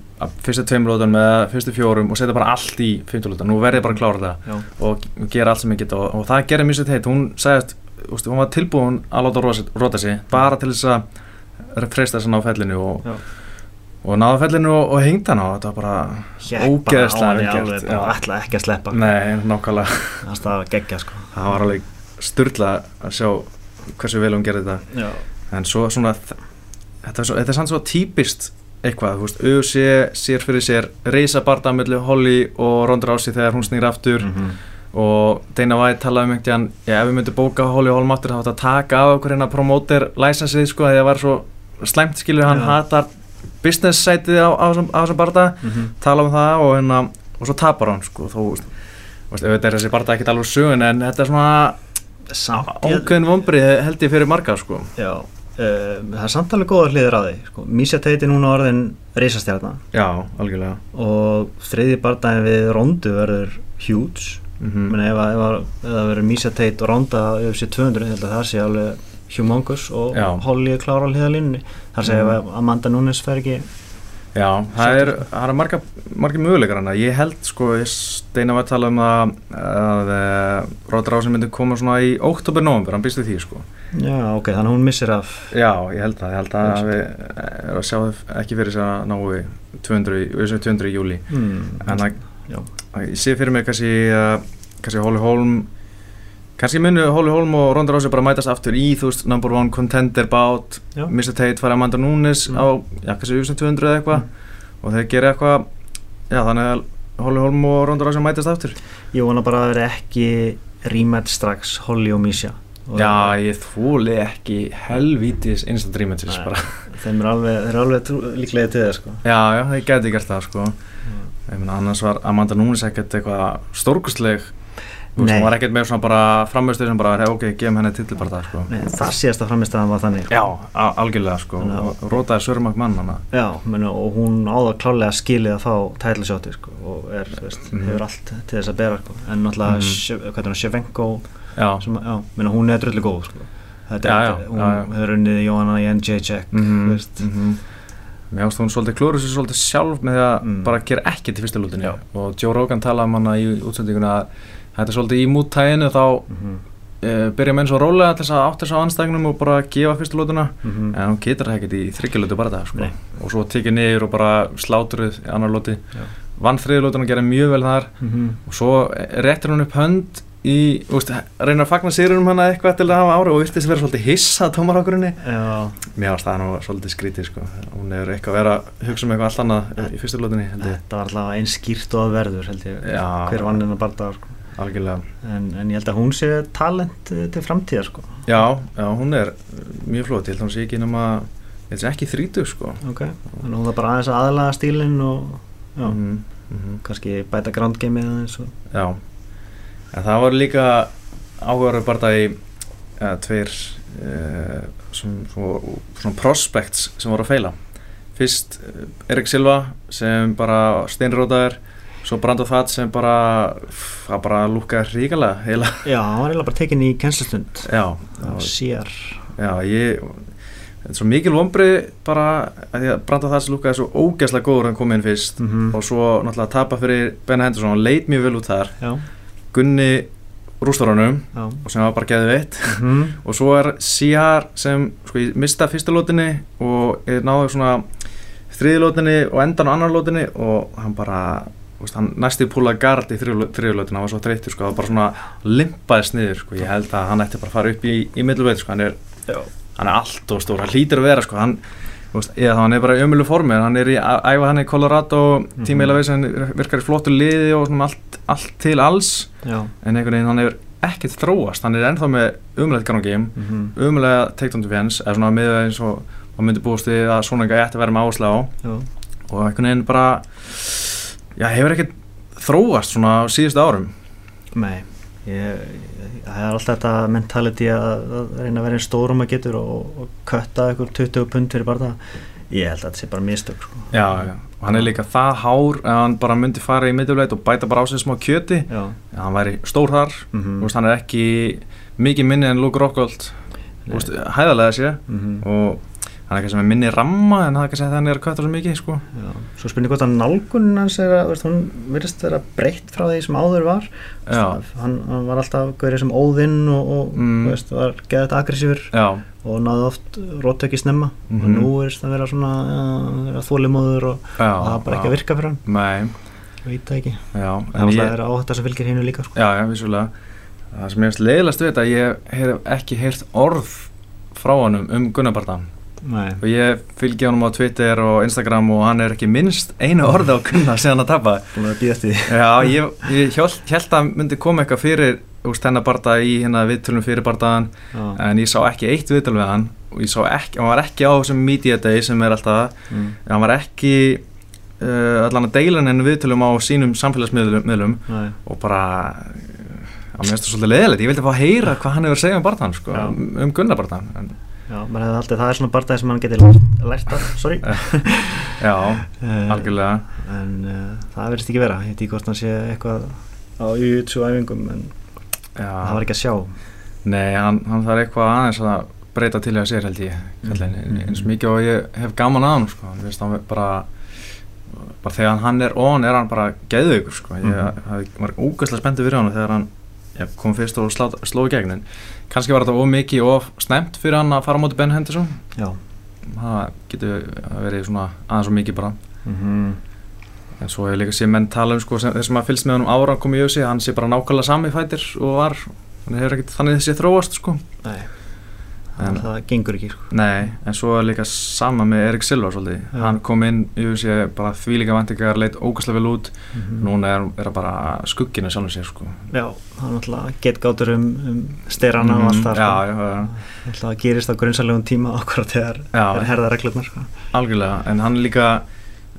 fyrstu tveim lótunum eða fyrstu fjórum og setja bara allt í 50 lótuna, nú verði ég bara að klára þetta já, og gera allt sem ég get og, og það gerir mjög sér teitt, hún sagðist úst, hún var tilbúin að láta róta, sig bara til þess að freysta þess að ná fellinu og, og náða fellinu og, og hengta hann á. Þetta var bara ógeðslega henni vel alveg, gert, bara já. ætla ekki að sleppa. Nei, það var geggja sko. Það var alveg styrla að sjá hversu vel hún gerði þetta. En svo svona þetta er, er samt svo típist eitthvað, þú veist, UFC sér fyrir sér reysa barndamillu Holly og Ronda Rousey þegar hún snýr aftur Mhm. og Dana White talaði um einhvern veginn ef við myndum bóka Holly Holm aftur þá átt að taka af okkur hérna promoter licenseið sko, því það var svo slæmt skilur hann Já. hatar business sætið á, þessum- þessum barða Mhm. tala um það og, hérna, og svo tapar hann sko, þó, veist, þetta er þessi barða ekkert alveg sögun en þetta er svona ákveðin vombrið held ég fyrir marga sko. já, uh, það er samt alveg góða hliðir að því sko. Tate er núna orðin reisastjarnar já, algjörlega og þriði bardagin við Rondu verður huge mm Meni, ef, að- að- það verður Misha Tate og Ronda yfir sér 200, ég held að það sé alveg humongous og. Holly er klára á hliðalínunni þar segja Mhm. ef Amanda Nunes fer ekki Já, það er, það er marga, marga möguleikar hana. Ég held sko, ég steina var að tala um að, að uh, Róðar Rásin myndi koma svona í óttúber-nóvember, hann býst við því sko. Já, ok, þannig að hún missir af Já, ég held það, ég held að Finnst. við erum að sjá ekki fyrir þess að ná við 200, í- við sem 200 í júli. hmm, En það, að ég sé fyrir mig kannski, uh, kannski Holly Holm, kannski munu Holly Holm og Ronda Rousey bara mætast aftur í, þú veist, number one contender Já. Mr. Tate fara Amanda Nunes Mm. á, já, kannski UFC 200 eða eitthvað Mm. og þeir gera eitthvað, já, þannig að Holly Holm og Ronda Rousey mætast aftur. Ég vona bara að það veri ekki rematch strax Holly og og Já, ég þúli ekki helvítis instant rematches bara. þeim er alveg, þeir eru alveg líklega til það sko. Já, já, þeir geti gert það, sko. Ég meina, annars var Amanda Nunes ekkert eitthvað stórkustleg Hún var ekkert með svona bara framöstur sem bara, ok, gefum henni það, sko. Það síðasta framistæðan var þannig sko. Já, al- algjörlega, sko. Rótaði Sörmak mann hana. Já, meni, og hún áða klálega skilið að fá tætlisjóti sko, og er, veist, Mhm. hefur allt til þess að bera sko. en náttúrulega, Mhm. mm. það, meni, hún er drullu góð sko. þetta Já, er, já, hún já, hefur unnið Jóhanna í mhm, þú veist. mhm. Mér ást hún svolítið klúru sér svolítið sjálf með að Mm. bara gera ekkert í fyrsta lútinni Já. og Joe Rogan talaði um hana í útsendinguna að þetta er svolítið í múttæginu þá Mhm, uh, byrja menn svo rólega til þess að átta þess á anstæðinum og bara gefa fyrsta lútuna mhm. en hún getur það ekkert í þryggjulötu bara það sko. Og svo tekið niður og bara slátruð í annar lúti Já. vann þriðlútuna og gerði mjög vel þar Mhm. og svo réttir hún upp hönd í, þú veist, reynar að fagna sýrunum hana eitthvað til að hafa ári og virtist vera svolítið hissa að tómarokkurinni Já, mér varst það nú svolítið skrítið sko. hún er eitthvað að vera að hugsa um eitthvað allt annað í fyrstu ég þetta var alltaf eins skýrt og að verður hver vann hennar bardagar sko. En, en ég held að hún sé talent eh, til framtíðar sko. já, já, hún er mjög flott ég held að hún sé ekki sé ekki þrítu sko. ok, þannig að hún það bara aðeins að aðlaga stílinn og já, Mhm, mhm. kannski bæta ground gameið aðeins og Já, en það var líka áhugaður bara í ja, tveir uh, svona, svona, svona prospects sem voru að feila fyrst uh, Erik Silva sem bara steinrótaður svo Brando That sem bara það bara lúkaði ríkala heila. Já, hann var eiginlega bara tekin í kennslustund. Já, sér. Já, ég þetta er svo mikil vombrið bara að því að Brando That lúkaði svo ógæslega góður hann kom inn fyrst. Mm og svo náttúrulega tapa fyrir Benna Henderson og leit mjög vel út þar. Já, Gunni rústarunum já. og sem var bara geðið veitt mm og svo er CR sem sko ég mista fyrsta lótinni og náðu svona þriði lótinni og endan á annar lótinni og hann bara veist, hann næsti púla gard í þriði lótinni hann var svo þreytur sko, það var bara svona limpaðist niður sko, ég held að hann ætti bara að fara upp í, í middluveit sko, hann er, hann er allt og stór, hann hlýtur að vera sko, hann veist, ég, hann er bara í ömulu formi hann er í æfa hann í Colorado Mhm. tímiðlega veist hann virkar í flottu liði og svona allt, allt til alls Já. en einhvern veginn hann hefur ekkert þróast hann er ennþá með umlega gangi -hmm. umlega takedown defense eða svona með eins og maður myndi búist við að svona ekki ætti að vera með áherslu á Já. og einhvern veginn bara já, hefur ekkert þróast svona á síðustu árum? Nei, ég, það er alltaf þetta mentality að, að reyna að vera einn stórum að getur og, og kötta ykkur 20 pund fyrir bara það. Ég held að þetta sé bara mistök, sko. já, já, og hann er líka það hár að hann bara myndi fara í middjuleit og bæta bara á sig smá kjöti. Já. hann væri stór þar. Mm Þú veist, hann er ekki mikið minni en Luke Rockhold. Hæðarlega sé. Mm og hann er sem er minni ramma en það er ekki að að hann er að kvöta svo mikið sko. Svo spurning hvort að nálgunin hans er að, veist, hún virðist vera breytt frá því sem áður var. Hann, hann var alltaf gaurið sem óðinn og, og Mm. veist, var geðið aggressífur já, og náði oft róttöki snemma og Mhm. nú er það vera svona ja, þólimóður og já það er bara ekki að virka fyrir hann Nei, veit það ekki já, það er ég, alltaf áhætt sem fylgir hínu líka sko. já, já, vissulega það sem ég veist leiðilegast við þetta ég hef ekki heyrt orð frá honum um Gunnabardan Nei. og ég fylgi honum á Twitter og Instagram og hann er ekki minnst einu orði á Gunnar sem hann að tapa Já, ég, ég held, að myndi koma eitthvað fyrir barda í hérna viðtölum fyrir bardaðan Já. en ég sá ekki eitt viðtöl við hann og ég sá ekki, hann var ekki á þessum media day sem er alltaf, Mm. hann var ekki uh, allan að deila henni viðtölum á sínum samfélagsmiðlum Nei. og bara að mér finnst það svolítið leðilegt, ég vildi fá að heyra hvað hann hefur að segja um bardaðan, sko, um, um Gunnar bardaðan en, Já, maður hefði haldið, það er svona barndæði sem hann geti lært, af, sorry Já, Eh, algjörlega En uh, það verðist ekki vera, ég veit ekki hvort hann sé eitthvað á jujutsu æfingum en Já, það var ekki að sjá Nei, hann, hann þarf eitthvað aðeins að breyta til að sér held ég kallinn, Mm. eins mikið og ég hef gaman að hann sko. hann veist hann bara bara þegar hann er on er hann bara geðveikur sko. ég Mhm. hafði- var ógæslega spenntið fyrir hann þegar hann ja, kom fyrst og slá, sló í gegn en kannski var þetta of mikið of snemt fyrir hann að fara á móti Ben Henderson? Já. Það getur verið svona aðeins of mikið bara. Mm en svo hefur líka sé menn tala um sko, sem, þeir sem að fylgst með hann um ára komið í össi hann sé bara nákvæmlega sami fætir og var. Hann hefur ekkert þannig þessi þróast sko. Nei, En- það, það gengur ekki sko. Nei, en svo er líka sama með Erik Silva svolítið, Já. hann kom inn UFC bara þvílíka vantingar, leit ógæslega vel út mm núna er, það bara skugginu sjálfum sér sko Já, það er náttúrulega getgátur um, um styrana og Mhm, allt það Já, sko. já, já, Það gerist á grunnsalegum tíma okkur þegar Já. er herða reglurnar sko. algjörlega, en hann líka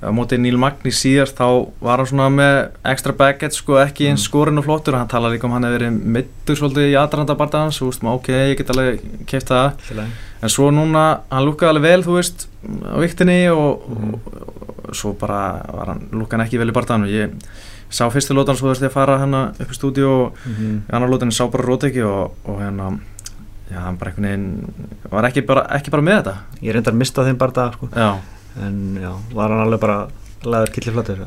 á móti Níl Magni síðast þá var hann svona með extra baggage sko ekki eins Mm. skorinn og flottur, hann talar líka um hann hefur verið mittur svolítið í aðranda barndagans, þú veist, ok, ég get alveg keift það að- en svo núna, hann lúkaði alveg vel þú veist, á viktinni og, Mhm. og, og svo bara var hann lúkaði ekki vel í barndaganu ég sá fyrstu lótan svo þess að fara hann upp í stúdíu og Mhm. í annar lótan sá bara róteki og, og hérna já, hann bara einhvern veginn var ekki bara, ekki bara með þetta Ég reyndar mista þeim bara dag sko. En já, var hann alveg bara laður killiflatur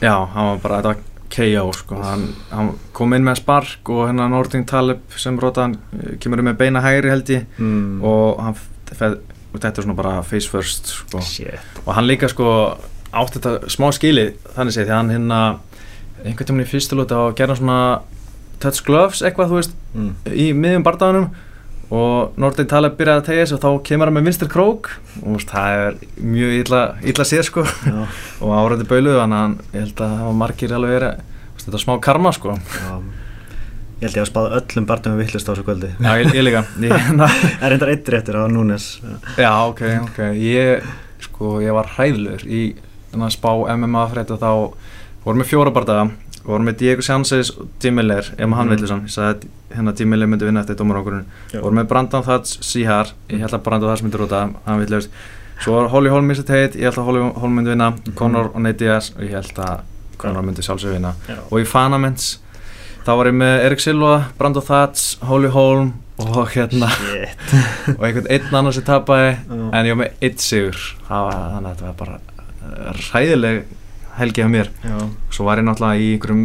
já, hann var bara, þetta var KO sko, hann, hann kom inn með spark og hérna Nordin Taleb sem rótaðan kemur inn með beina hægri held ég mm. og hann feð, og þetta er svona bara face first sko. Og hann líka sko átti þetta smá skilið þannig séð því hann hérna einhvern tímann í fyrstu lóta og gerði hann svona touch gloves eitthvað þú veist mm. í miðjum bardaganum og Nordin Taleb byrjaði að tegja sig og þá kemur hann með vinstir krók. Og það er mjög illa, illa séð sko. Og þannig að hann- ég held að það var margir alveg verið þetta var smá karma sko. Já. Ég held ég að spáða öllum barndum við vittlust á þessu kvöldi. Já, ég, ég líka. Það er reyndar eitt réttur á Núnes. Já, ok, ok. Ég, sko, ég var hræðlur í spá MMA frétt og þá vorum við fjóra bardaga vorum við Diego Sánchez og Jim Miller ef maður hann vilja sann, hérna Jim Miller myndi vinna eftir dómar okkur Já. vorum við Brandon Thats Sihar. Ég held að Brandon Thats myndi rúta, hann villast svo var Holly Holm Mr. Tate, ég held að Holly Holm myndi vinna. Mhm. Conor og Nate Diaz og ég held að Conor myndi sjálfsög vinna. Já. og í Fanaments þá var ég með Erik Silva, Brandon Thats Holly Holm og hérna og einhvern einn annar sem tapaði. Já. en ég var með eitt sigur. Þannig að þetta var bara hræðileg helgi af mér Já, svo var ég náttúrulega í einhverjum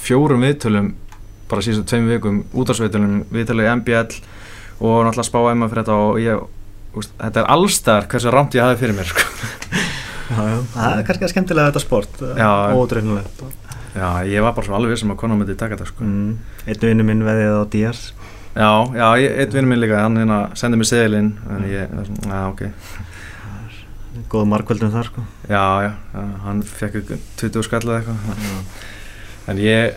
fjórum viðtölum bara síðustu tveim vikum útarsviðtölum, viðtölum í MBL og náttúrulega spá emma fyrir þetta og ég úst, þetta er allstar hversu rámt ég hafi fyrir mér sko. já, já Það er kannski að skemmtilega þetta sport Já. Ódreifnulegt já, ég var bara svo alveg vissum að konar taka þetta sko. mm. Einn vinnu minn veðið á Díaz já, já, einn vinnur minn líka hann hérna sendi mér seðilinn en ég, já, ok góð markvöldum þar sko. Já, já, hann fekk 20 skallið eitthvað. En ég,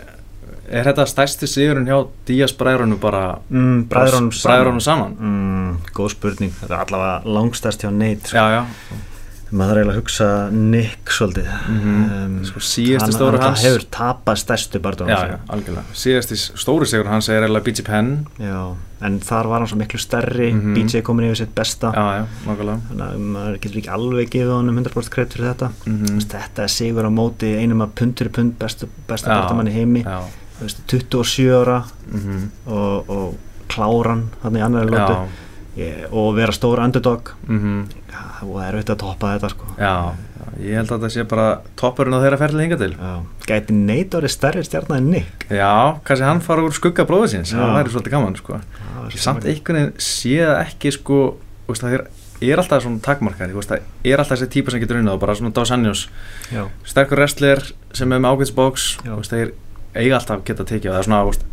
er þetta stærsti sigurinn hjá Díaz bræðrunum bara mm, Bræðrunum bræðrunum saman? Mm, góð spurning, þetta er allavega langstæst hjá Nate sko. Já, já, maður þarf eiginlega að hugsa Nick svolítið. Mhm. Sko, síðasti hann, stóru hann hans- hefur tapað stærstu algjörlega. Síðasti stóri sigur hans er eiginlega BG Penn. Já, en þar var hann svo miklu stærri. Mhm. BJ komin yfir sitt besta. Já, já, þannig að maður getur ekki alveg gefið honum 100% kredit fyrir þetta. Þú veist, þetta er sigur á móti einum að pundur í pund bestu, bestu barndamann í heimi. Já, Þú veist, 27 ára mhm, og, og kláran hann í annari lótu og vera stór underdog. Mhm. Já, það er auðvitað að toppa þetta sko. Já, já, ég held að það sé bara toppurinn á þeirra ferli hinga til. Já. Gæti orðið stærri stjarnar en Nick? Já, kannski hann fara úr skugga Já. það væri svolítið gaman, sko. Það Ég samt einhvern veginn sé það ekki, sko veist, það er, er alltaf svona veist, það er alltaf þessi típa sem getur unnað og bara svona Anjos, Já, sterkur wrestler sem er með ágætsbóks Já. veist, þeir eiga alltaf að geta tekið það er svona, veist,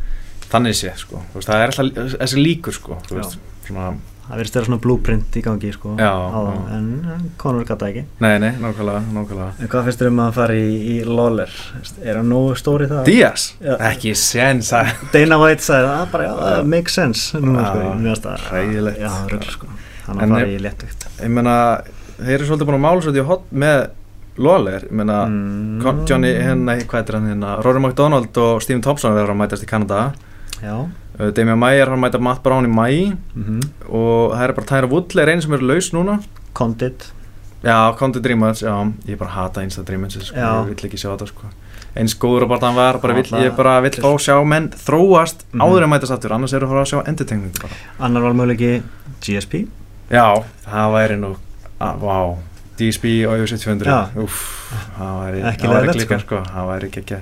þannig sé, sko. Það er alltaf þessi líkur, sko Já. svona, það verðist vera svona blueprint í gangi sko Já, áðan, já. en, Conor gata ekki. Nei, nei, nákvæmlega, nákvæmlega. En hvað finnst þér um að fara í, í Lawler? Er hann nógu stóri það? Díaz, ekki sens að Dana White sagði það bara, já, það makes sense Núna, sko, mér finnst það hræðilegt. Já, rugl, sko. Hann En að fara í léttugt ég meina, þeir eru svolítið búin að mála svolítið í hot með Lawler, ég meina Mm. Johnny, hérna, hvað er hann hérna Rory McDonald og Stephen Thompson er að mætast í Kanada. Já Damian Mayer hann mæta Matt Brown í mæ mm og það er bara Tyra Woodley er einn sem er laus núna. Condit já, Conti Dreamers, já, ég bara hata Insta Dreamers, sko, ég vill ekki sjá þetta sko. Eins góður og bara hann var, bara vill, ég bara vill fá sjá menn þróast Mhm. áður en mætast aftur, annars eru að fara að sjá bara. Annar valmöðuleiki GSP já, það væri nú að, vá, DSB og UFC 200 Já. uff, það væri Ekki það væri klíkar, sko. sko, það væri ekki ekki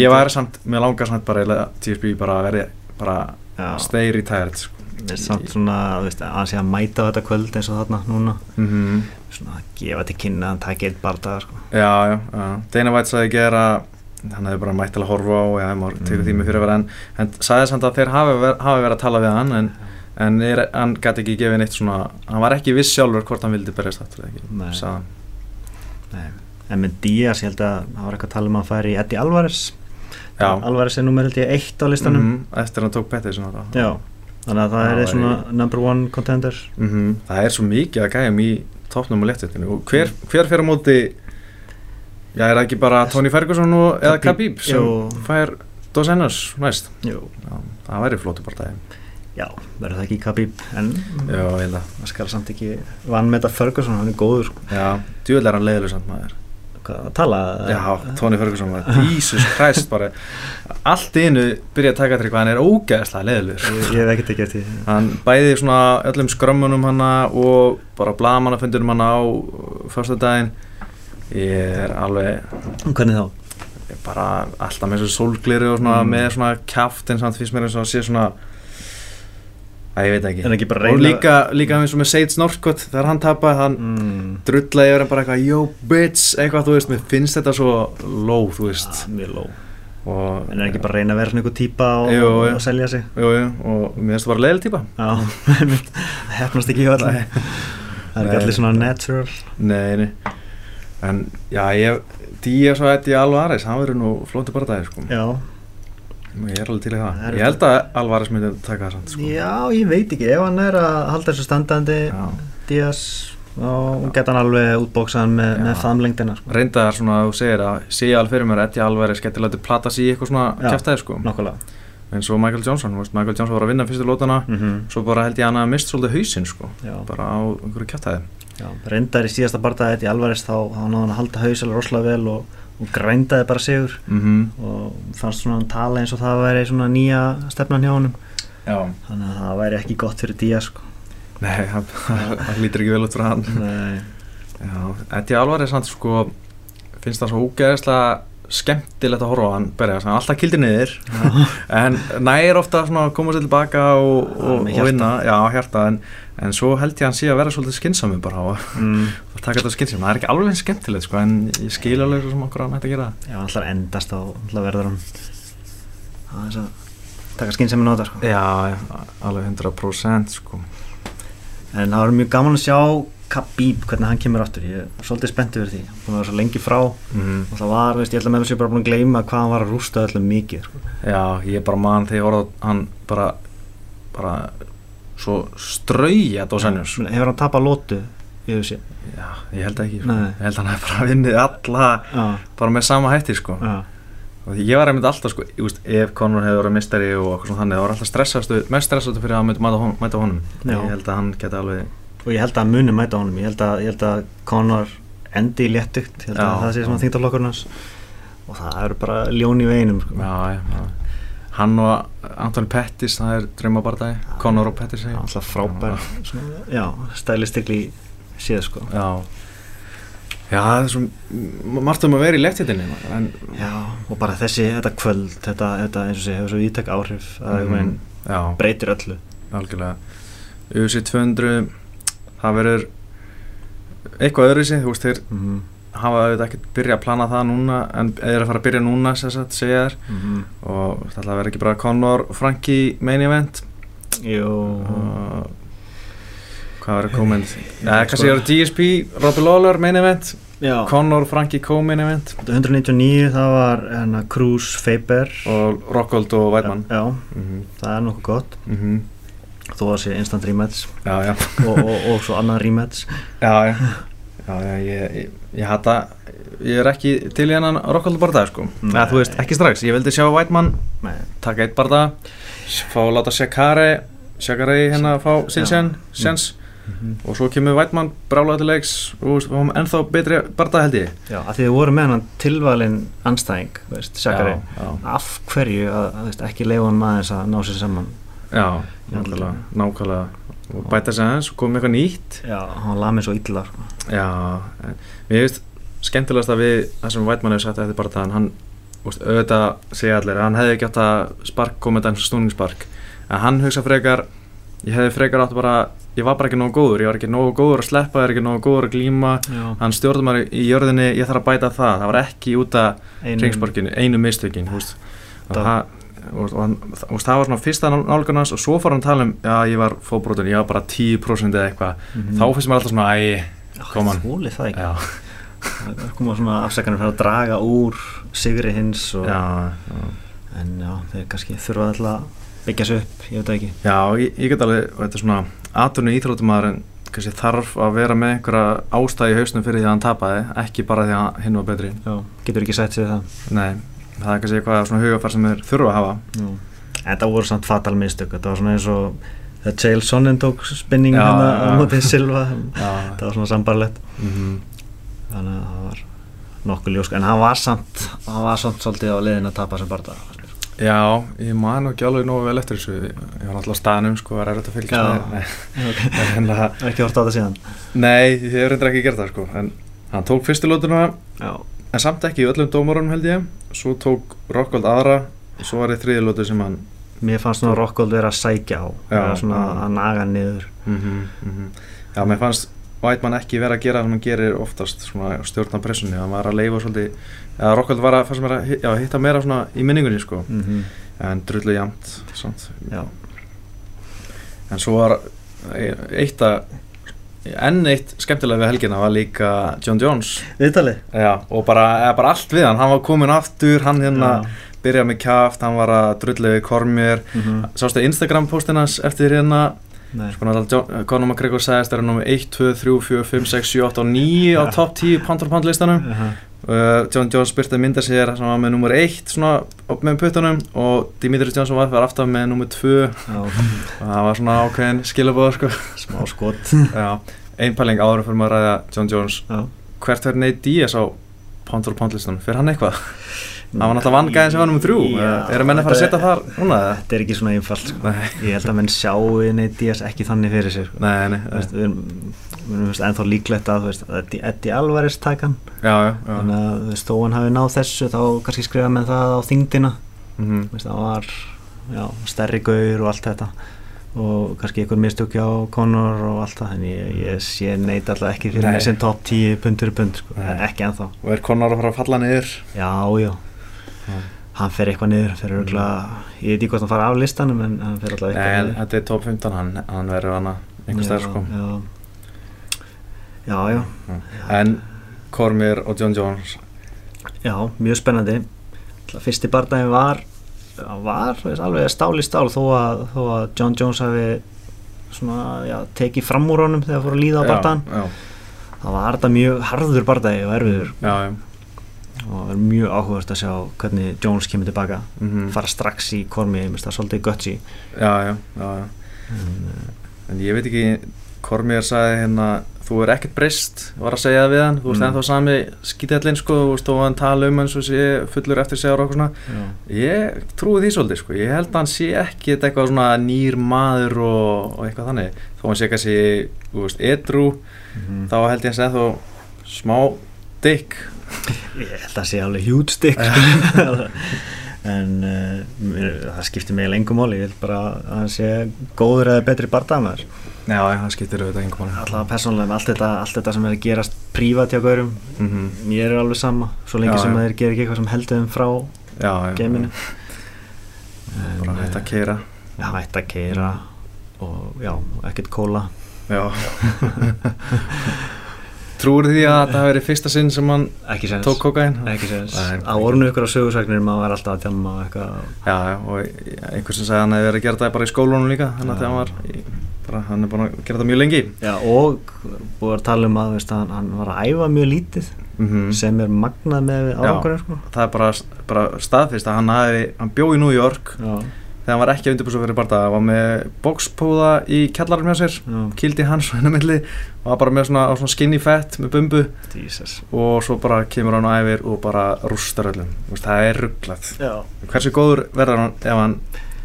ég væri samt, mér langar samt bara DSB bara að verði bara stay retired sko. það er samt svona, veist, að hann sé að mæta þetta kvöld eins og þarna núna mm Svona að gefa til kynna að hann taki eitt bardaga, sko Já, já, já. Dana White sagði gera hann hefði bara mætt til að horfa á tekur Mm. tími fyrir að vera en, en sagði samt að þeir hafi, ver, hafi verið að tala við hann en, en er, hann gæti ekki gefið neitt svona, hann var ekki viss sjálfur hvort hann vildi berjast aftur Nei. hann Nei. En með Díaz, ég held að það var eitthvað að tala um að færi Eddie Alvarez Alvarez er nummer held ég eitt á listanum. Mhm, eftir hann tók betið svona Já, þannig að það Það er svona number one contender Mhm, Það er svo mikið að gæjum í toppnum og léttveitinu og hver, hver fyrir á móti já, er það ekki bara Tony Ferguson og, eða Khabib, sem jú. fær Dos Anjos næst? Jú, já, það væri flótu bara daginn. Já, verður það ekki Khabib en Já, ég held að það skal samt ekki vann með þetta Ferguson, hann er góður sko. Já, djúvel er hann leiðileg samt maður hvað, að tala Já, Tony Ferguson Jesus Christ bara Allt innu byrja að taka til hvað hann er ógeðslega leiðilegur ég, ég hef ekkert ekki eftir því. Hann bæði svona öllum skrömmunum hana og bara blagamannafundunum hana á fyrsta daginn Ég er alveg hvernig þá? er bara alltaf með þessu sólgleri og svona Mm. með svona kjaft en samt finnst mér eins og sé svona Æ, ég veit ekki. Ekki Og líka, líka eins og með Sage Northcutt þegar hann tapaði, hann mm. drullaði yfir hann bara eitthvað yo bitch, eitthvað, þú veist, mér finnst þetta svo low, þú veist. ja, ló og, en er ekki bara að reyna að vera einhver típa og, Jú, jú. og selja sig? Jú, jú, og mér finnst það bara leiðil típa já, það hefnast ekki í öll það er ekki allir svona natural. Nei, nei. En já, ég, Díaz og Eddie Alvarez hann verður nú flóttu bara dagir, sko. Já, ég er alveg til í það, Það ég held að Alvarez myndi taka það samt, sko já, ég veit ekki ef hann er að halda þessu standandi. Díaz og geta hann alveg útbóksaðan með, með famlengdina sko. reynda það svona að þú segir að sé alveg fyrir mér að Eddie Alvarez geti látið plata sig í eitthvað svona Já. kjæftæði, sko nokkulega eins og Michael Johnson, veist, Michael Johnson var að vinna fyrstu lótana mm -hmm. svo bara held ég hann að mist svolítið hausinn, sko já, bara á einhverju kjæftæði já, reyndar í síðasta bardaði í Alvarez þá þá náði hann að halda haus og, grændaði bara sigur mm og fannst svona hann tala eins og það væri svona nýja stefnan hjá honum Já, þannig að það væri ekki gott fyrir Díaz sko. nei, það það lítur ekki vel út frá hann Nei. Já, Eddie Alvarez hann sko finnst það svo ógeðislega skemmtilegt að horfa á hann berja, hann alltaf kildi niður en nær ofta að koma sér tilbaka og, og, og vinna já, hjarta, en, en svo held ég að hann sé að vera svolítið skynsami bara og, mm. taka þetta skynsami, það er ekki alveg skemmtilegt sko, en ég skil alveg sem okkur hann ætti að gera það. Já, hann ætlar endast ætlar verður hann aðeins að taka er nota sko. Já, alveg 100% sko en það var mjög gaman að sjá Khabib, hvernig hann kemur aftur ég er svolítið spenntið fyrir því, hann vera svo lengi frá. Mm. og það var, veist, ég held að með þessu bara búin að gleyma hvað hann var að rústa öllum mikið sko. Já, ég bara man þegar ég orða hann bara, bara svo strauja Dos Anjos hefur hann tapað lótu í þessu Já, ég held ekki, sko. Ég held að hann hef bara vinnið alla já, bara með sama hætti sko. Og ég var einmitt alltaf sko, veist, ef Conor hefði verið mistari og þannig, það var alltaf stressastu, mest stressastu fyrir að mæta, hon, mæta honum. Ég held að hann geti alveg og ég held að muni mæta honum. Ég held að, ég held að Conor endi léttugt ég held að Já, það sé svona þingdarlokkurinn hans. Og það eru bara ljón í veginum sko. já, já, hann og Anthony Pettis, það er draumabardagi. Conor og Pettis alltaf frábær stælistikli séð sko. Já. Já, það er svo margt um að vera í lektitinni já, og bara þessi, þetta kvöld þetta, þetta eins og sé, hefur svo vítek áhrif að mm. breytir öllu. Algjörlega. UFC 200 það verður eitthvað öðru sig, þú veist, þeir mm hafa auðvitað ekkert byrja að plana það núna en eða að fara að byrja núna sagt, segja þér -hmm. og það verður ekki bara Conor Frankie main event. Jú, og hvað verður komend Ég- eða sko- kannski verður GSP Robbie Lawler main event já. Conor Frankie co-main event. 199 það var hérna Cruz Faber. Og Rockhold og Weidmann já, mm það er nokkuð gott. -hmm. Þó að sé instant rematch. Já, já, og, og, og svo annað rematch. Já, já. Já, ég, ég, ég hata, ég er ekki til í hennan Rockhold barða, sko. Eða, þú veist, ekki strax, ég vildi sjá Whiteman taka eitt barða, fá að láta Shakari, Shakari hérna fá sinn Já. sen, sens. Og svo kemur Whiteman brálaði til leiks. Og við fáum ennþá betri barða held ég. já, að því þið voru með hann tilvalinn anstæðing, veist, já, af hverju að, að veist, ekki leifa hann aðeins að ná sér saman já, nákvæmlega, nákvæmlega. Og bæta sig aðeins og koma eitthvað nýtt. já, hann lað mér svo illa sko. Já, en mér finnst skemmtilegast að við það sem Whiteman hefur sagt eftir bara það hann, auðvitað segja allir hann hefði ekki átt að spark komið og snúningsspark. En hann hugsa frekar ég hefði frekar átt bara ég var bara ekki nógu góður, ég var ekki nógu góður að sleppa ég er ekki nógu góður að glíma. Já, hann stjórnum maður í jörðinni, ég þarf að bæta það. Það var ekki út af ringsparkinu einu mistökin Það- það og, og, hann- og það var svona fyrsta nálgunars og svo fór hann að tala um já ég var fóbrotin, ég var bara 10% eða eitthvað. Mhm. þá finnst mér alltaf svona æ, kom hann. þólið það koma svona afsakanir fyrir að draga úr sigri hins og, já, já. En já, þeir kannski þurfa alltaf að byggja sig upp, ég veit það ekki. Já, ég, ég get alveg, þetta er svona aðturnu íþróttumæður en kannski þarf að vera með einhverja ástæði í hausnum fyrir því að hann tapaði, ekki bara því að hinn var betri. já, getur ekki sig við það. Nei, það er kannski eitthvað svona hugafar sem þeir þurfa að hafa. já. en það voru samt fatal mistök. Þetta var svona eins og þegar Chael Sonnen tók spinning hérna á mótið Silva. Það var svona sambarlegt mm þannig að það var nokkuð ljósk en hann var samt hann var samt svolítið á leiðin að tapa sem barða já ég man ekki alveg nógu vel eftir þessu. Ég var alltaf á staðnum, sko, var erfitt að fylgja. Nei, okay. það, ekki hort á það síðan? Nei, ég hef reyndar ekki gert það, sko. En hann tók fyrstu lótuna, já, en samt ekki í öllum dómarunum held ég. Svo tók Rockhold aðra, og svo var ég þriði lótu sem hann mér fannst svona Rockhold vera að sækja á Já, svona já. að naga niður. Mm Já, mér fannst Whiteman ekki vera að gera það sem hann gerir oftast svona stjórna pressunni, hann var að leifa svolítið, eða Rockhold var að, fannst mér að já, hitta meira svona í minningunni sko, mm en drullu já, en svo var e- eitt að enn eitt skemmtilega við helgina var líka John Jones. Já, og bara, bara allt við hann, hann var komin aftur, hann hérna byrjaði með kjaft, hann var að drullu við Kormir, mm -hmm. sástu Instagram postin hans eftir hérna. Sko náttúrulega Conor McGregor sagðist að það er nummer 1, 2, 3, 4, 5, 6, 7, 8 og 9 á top 10 pound for pound listanum. Uh -huh. Uh, John Jones byrtaði mynda sér sem var með nummer 1 svona upp með puttunum og Dimitris Johnson var, var aftan með nummer 2 og það var svona ákveðin skilabóð sko. smá skot Já, ein pæling áður fyrir maður að ræða John Jones já. hvert verður Nate Diaz á pound for pound listanum fyrir hann eitthvað? Það var náttúrulega vangæðin sem var nummer 3 Já, eru menn að fara að setja þetta- þar núna? þetta er ekki svona einfalt sko. Ég held að menn sjáu Nate Diaz ekki þannig fyrir sér sko. nei, nei, veist, við erum ennþá líklegt að að Eddie- Eddie Alvarez taka hann já, já, já. þannig að veist, þó hann hafi náð þessu þá kannski skrifa með það á þingdina Mhm. Þú veist, það var já, stærri gaur og allt þetta og kannski einhver mistök hjá Conor og allt það en ég, ég sé neitt alltaf ekki fyrir mig sem top 10 pundur í pund sko. Ekki ennþá og er Conor að fara að falla niður já, já, hann fer eitthvað niður hann fer örgulega, ég veit ekki hvort hann fara af listanum en hann fer alltaf eitthvað niður. þetta er top 15, hann, hann verður hana einhver stær sko. já. Já, já, En Cormier og John Jones? Já, mjög spennandi. Fyrsti bardaginn var var alveg stál í stál þó að, þó að John Jones hafi svona, já, tekið fram úr honum þegar fór að líða á bardagann. Já, það var þetta mjög harður bardagi og erfiður. Já, já og er mjög áhugast að sjá hvernig Jones kemur tilbaka mhm. fara strax í kormi, ég minnst það svolítið gutsy Já, já, já, já En ég veit ekki, Cormier sagði hérna Þú er ekkert breyst, var að segja það við hann Þú veist Mm. ennþá sami skítallinn sko Þú veist, og hann tala um hans og sé fullur eftir segur og svona já. Ég trúi því svolítið sko, ég held að hann sé ekki eitthvað svona nýr maður og, og eitthvað þannig Þó hann sé kannski, þú veist, edru Mhm. Þá held ég að segja þá smá dick ég held að sé alveg sko. en uh, það skiptir mig lengum máli. Ég vil bara að hann sé góður eða betri bardagamaður Já, það skiptir auðvitað engum máli. Alltaf persónulega með allt þetta, allt þetta sem er að gerast prívat hjá gaurum. Mm -hmm. mér er alveg sama, svo lengi Já, sem þeir gerir ekki eitthvað sem heldur þeim frá geiminu. Bara hægt að eh, keira já, hætt að keira og já, ekkert kóla. Já Trúir því að þetta hafi verið fyrsta sinn sem hann tók kokain? ekki Nei, á orðinu ykkur á sögursagnir maður var alltaf að tjama og eitthvað. Já, já, og einhver sem sagði að hann hefði verið að gera þetta bara í skólunum líka þannig að hann var bara, hann er búin að gera þetta mjög lengi. Já, og búið að tala um að veist, hann, hann var að æfa mjög lítið mm sem er magnað með árangurinn sko. Það er bara, bara staðfist að hann hann bjó í New York já, þegar hann var ekki að undirbúsa fyrir barða var með bókspúða í kjallarum hjá sér já, kildi hans og hennar milli og var bara með svona, svona skinny fett með bumbu. Jesus. Og svo bara kemur hann á æfir og bara rústar öllum. Það er rugglað já. hversu góður verður hann ef hann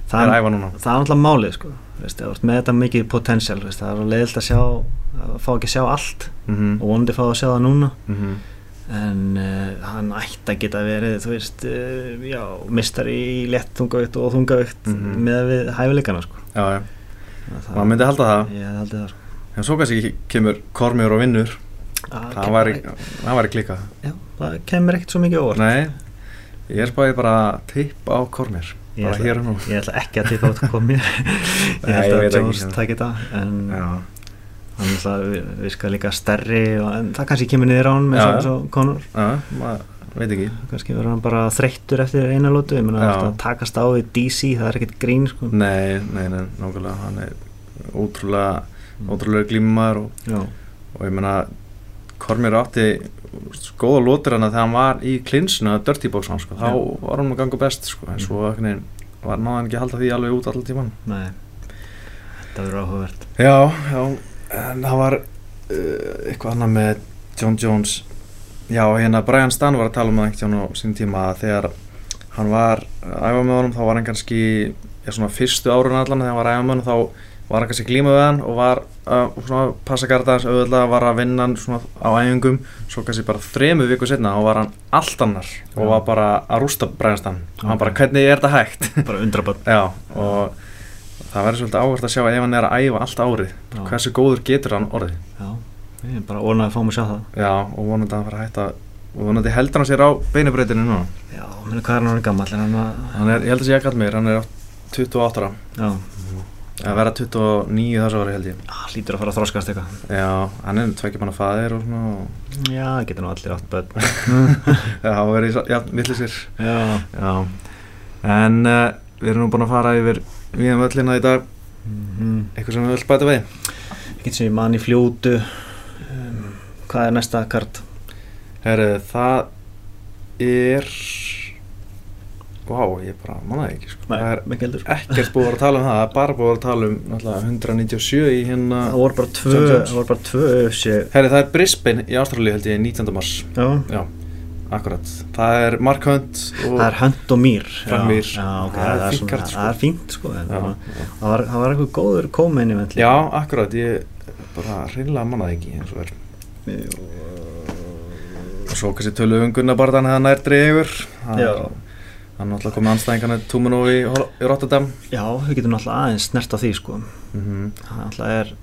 það, er að æfa núna? það er náttúrulega málið sko. veist, með þetta mikið potential veist, það er leiðilt að sjá að fá ekki að sjá allt. Mm og vonandi fá að sjá það núna. -hmm. En uh, hann ætti að geta verið þú veist, uh, já, mistari í létt þungavikt og þungavikt Mhm. með við hæfileikana sko. já, já, það, maður myndi halda það. Ég haldi það sko. en svo kannski kemur Kormjör og vinnur. Það það væri, það væri klika já, það kemur ekkert svo mikið óvart. Nei, ég er spáðið bara að tippa á Kormjör bara ætla- hér og nú. ég ætla ekki að tippa að koma ég Nei, held ég að. Jones takki það en já, hann ætla virka líka stærri og, en það kannski kemur niður á hann Já. eins og Conor já, veit ekki. Kannski verður hann bara þreyttur eftir eina lótu ég alltaf að takast á í DC það er ekkert grín sko. Nei, nei, nei, nákvæmlega. Hann er ótrúlega Mm. ótrúlega glímumæður og, og ég meina Kormjör átti góða lótur hann þegar hann var í klinsinu að Dirty Box hann sko, þá Já. var hann að ganga best sko, en Mm. svo veginn var náðan ekki að halda því alveg út allan tíman nei. Þetta verður áhugavert. Já, já, en það var uh, eitthvað annað með John Jones. Já, hérna Brian Stan var að tala um það tímann á sín tíma að þegar hann var að æfa með honum þá var hann kannski já, svona fyrstu árun allan þegar hann var að æfa með honum þá var hann kannski að glíma við hann og var að svona, passa gardaðans auðvitað var að vinna hann svona á æfingum svo kannski bara þremu viku setna og var hann allt annar og Já. var bara að rústa Brian Stan. Og hann bara hvernig er þetta hægt? Bara undraböld Já, og það verður svolítið áherslu að sjá ef hann er að æfa allt árið Já. hversu góður getur hann orðið. Já, ég er bara ónæði að fá mig að sjá það. Já, og vonandi að hann fara að hætta og vonandi heldur hann sér á beinubreitinu núna. Já, menn hvað er hann orðinn gamall? Er hann að hann er, ég held að sé ekki allir meir, hann er á 28 ára. Já, að vera 29 þessu ári held ég. Ah, hlýtur að fara að þroskast eitthvað. Já, hann er tvekja manna faðir og svona og, já, getur nú allir átt börn. Já, hann verið, í- já, millisir já, Já, en uh, við erum nú búin að fara yfir við um öllina í dag, mm eitthvað sem við vilt bæta við Ekkert sem ég man í fljótu um, Hvað er næsta kart? Herru, það er Vá, ég bara mannaði ekki sko. Það er heldur ekkert búið að vera að tala um það, það er bara búið að vera að tala um náttúrulega 197 í hérna Það voru bara tvö. Það voru bara tvö UFC Herri, það er Brisbane í Ástralíu held ég 19. mars Já Já, akkurat. Það er Mark Hunt og Það er Hunt og Mýr Frank Já, Mir. Já, ok, Það er er, svona, kart, sko. það er fínt sko Já, það, var, það var, var eitthvað góður vend Já, akkurat, ég bara reynilega mannaði ekki eins og er. Og svo kannski tölu um Gunnar Barðan þegar hann er hann er alltaf komið anstæðingarna Tumanov í, í Rotterdam. Já, við getum náttúrulega aðeins snert á því sko. Mm -hmm. Það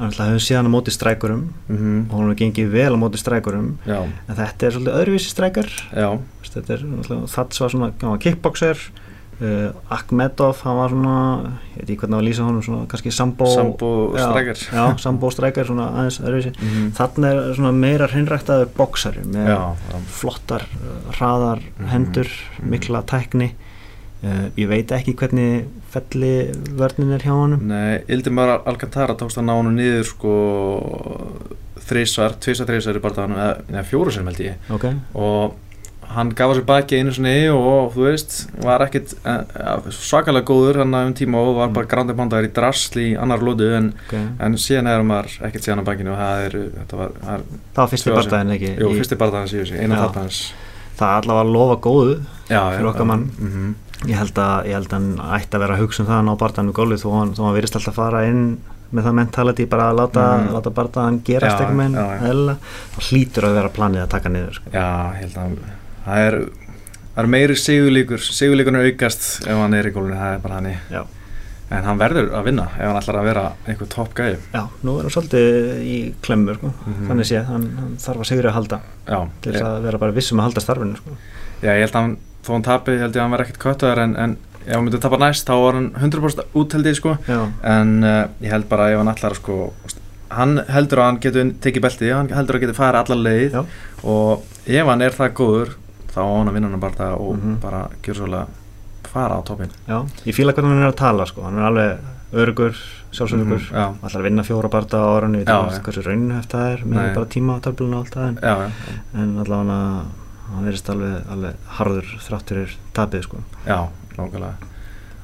náttúrulega er Það hefur síðan á móti strækurum og hún hefur gengið vel á móti strækurum Já, en þetta er svolítið öðruvísi strækar þetta er Þats var svona, hann var kickboxer uh, Akhmedov, hann var svona ég veit ekki hvernig að lýsa honum svona kannski sambo Sambo já, sambo strækjar svona aðeins öðruvísi. Mhm. þannig er svona meira hreinræktaður boksari með Já, já. flottar, uh, hraðar Mhm. hendur, Mhm. mikla tækni uh, ég veit ekki hvernig felli vörnin er hjá honum. Nei, Ildimar Alcantara tókst að ná hann niður sko þrísvar, tvísar þrísar í barðanum eða, fjóru sem held ég. Ok, og hann gaf sér baki einu sinni og þú veist, var ekkit eh, eh, svakalega góður hann um tíma og var bara grandi bandaður í drasl í annar lótu en, ok. en síðan er maður ekkert síðan á bakinu og það er, þetta var, það er það var fyrsti barndaginn ekki? Jú, fyrsti síðu sig, eina þarna hans. Það allavega að lofa góðu Já, Fyrir okkar mann. mm ég held að, ég held að hann ætti að vera að hugsa um það að ná barndaginn með gólfið þó hann, hann virðist alltaf fara inn með það mentality bara að láta, Mhm. láta barndaginn gerast eitthvað með eðlilega. þá hlýtur að vera planið að taka niður sko. Já, ég held að það er, það er meiri sigurlíkur sigurlíkurinn aukast ef hann er í gólfinu það er bara hann Já. en hann verður að vinna ef hann ætlar að vera einhver topp gæði já, nú er hann svolítið í klemmu sko. Mhm. þannig sé, hann, hann þarf að sigri að halda Já, til þess að vera bara vissum að halda starfinu sko. já, ég held að hann þó hann tapi, held ég að hann verði ekkert köttuðar en, en ef hann myndi tapa næst þá var hann 100% út held ég sko. Já, en uh, ég held bara ef hann að sko hann heldur að hann getur tekið beltið hann heldur að getur farið allar leið Já. og ef hann er það góður þá á hann að vinna hann bara og Mhm. bara gjör svolítið fara á toppin já, ég fíla hvernig hann er að tala sko. hann er alveg örugur, sjálfsörugur Mhm, já. ætlar að vinna fjóra barnda á orðinu við veitum hversu raunheft það er með bara tíma á töfluna og allt það en, en allavega hann verðist alveg, alveg harður þrátturir tapið sko. já, nákvæmlega.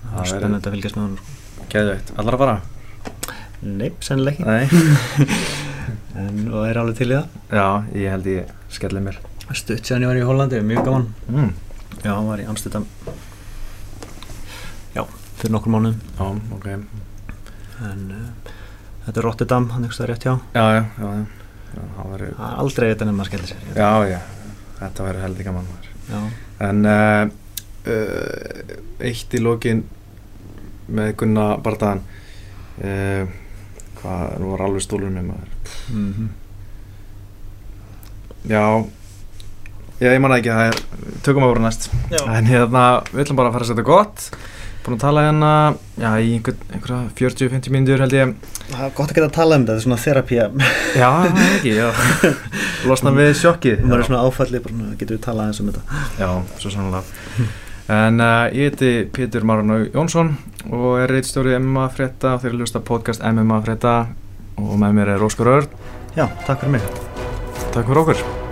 Það er spennandi að fylgjast með hann sko. geðveikt, allar að fara? Nei, sennileg ekki. Nei. en, og er alveg til í það? Já, ég held ég skelli mér. Stutt séðan ég var í Hollandi, mjög gaman. Mm. já, hann var í Amsterdam. Já, fyrir nokkur mánuðum. Já, ok. En uh, þetta er Rotterdam, hann eitthvað rétt hjá. Já, já, já, já. já er aldrei þetta nefn að skella sér já, já, þetta verður heldur gaman. En uh, uh, eitt í lokin með Gunna Bardaðan uh, hvað, nú var alveg stólunum maður. Mm Já, já, ég manna ekki, það er, tökum voru næst. Já. En hérna, við ætlum bara að fara að setja gott. Búin að tala hérna, já, í einhver, einhverja 40-50 mínútur held ég. það er gott að geta að tala um þetta, þetta er svona þerapía Já, ekki, já. Losna við sjokkið. maður er svona áfallið, getur við talað eins um þetta Já, svo sannlega. En uh, ég heiti Pétur Marun Jónsson og er reitstjóri MMA frétta og þeir eru hlusta podcast MMA frétta og með mér er Óskar Örn. já, takk fyrir mig Takk fyrir okkur.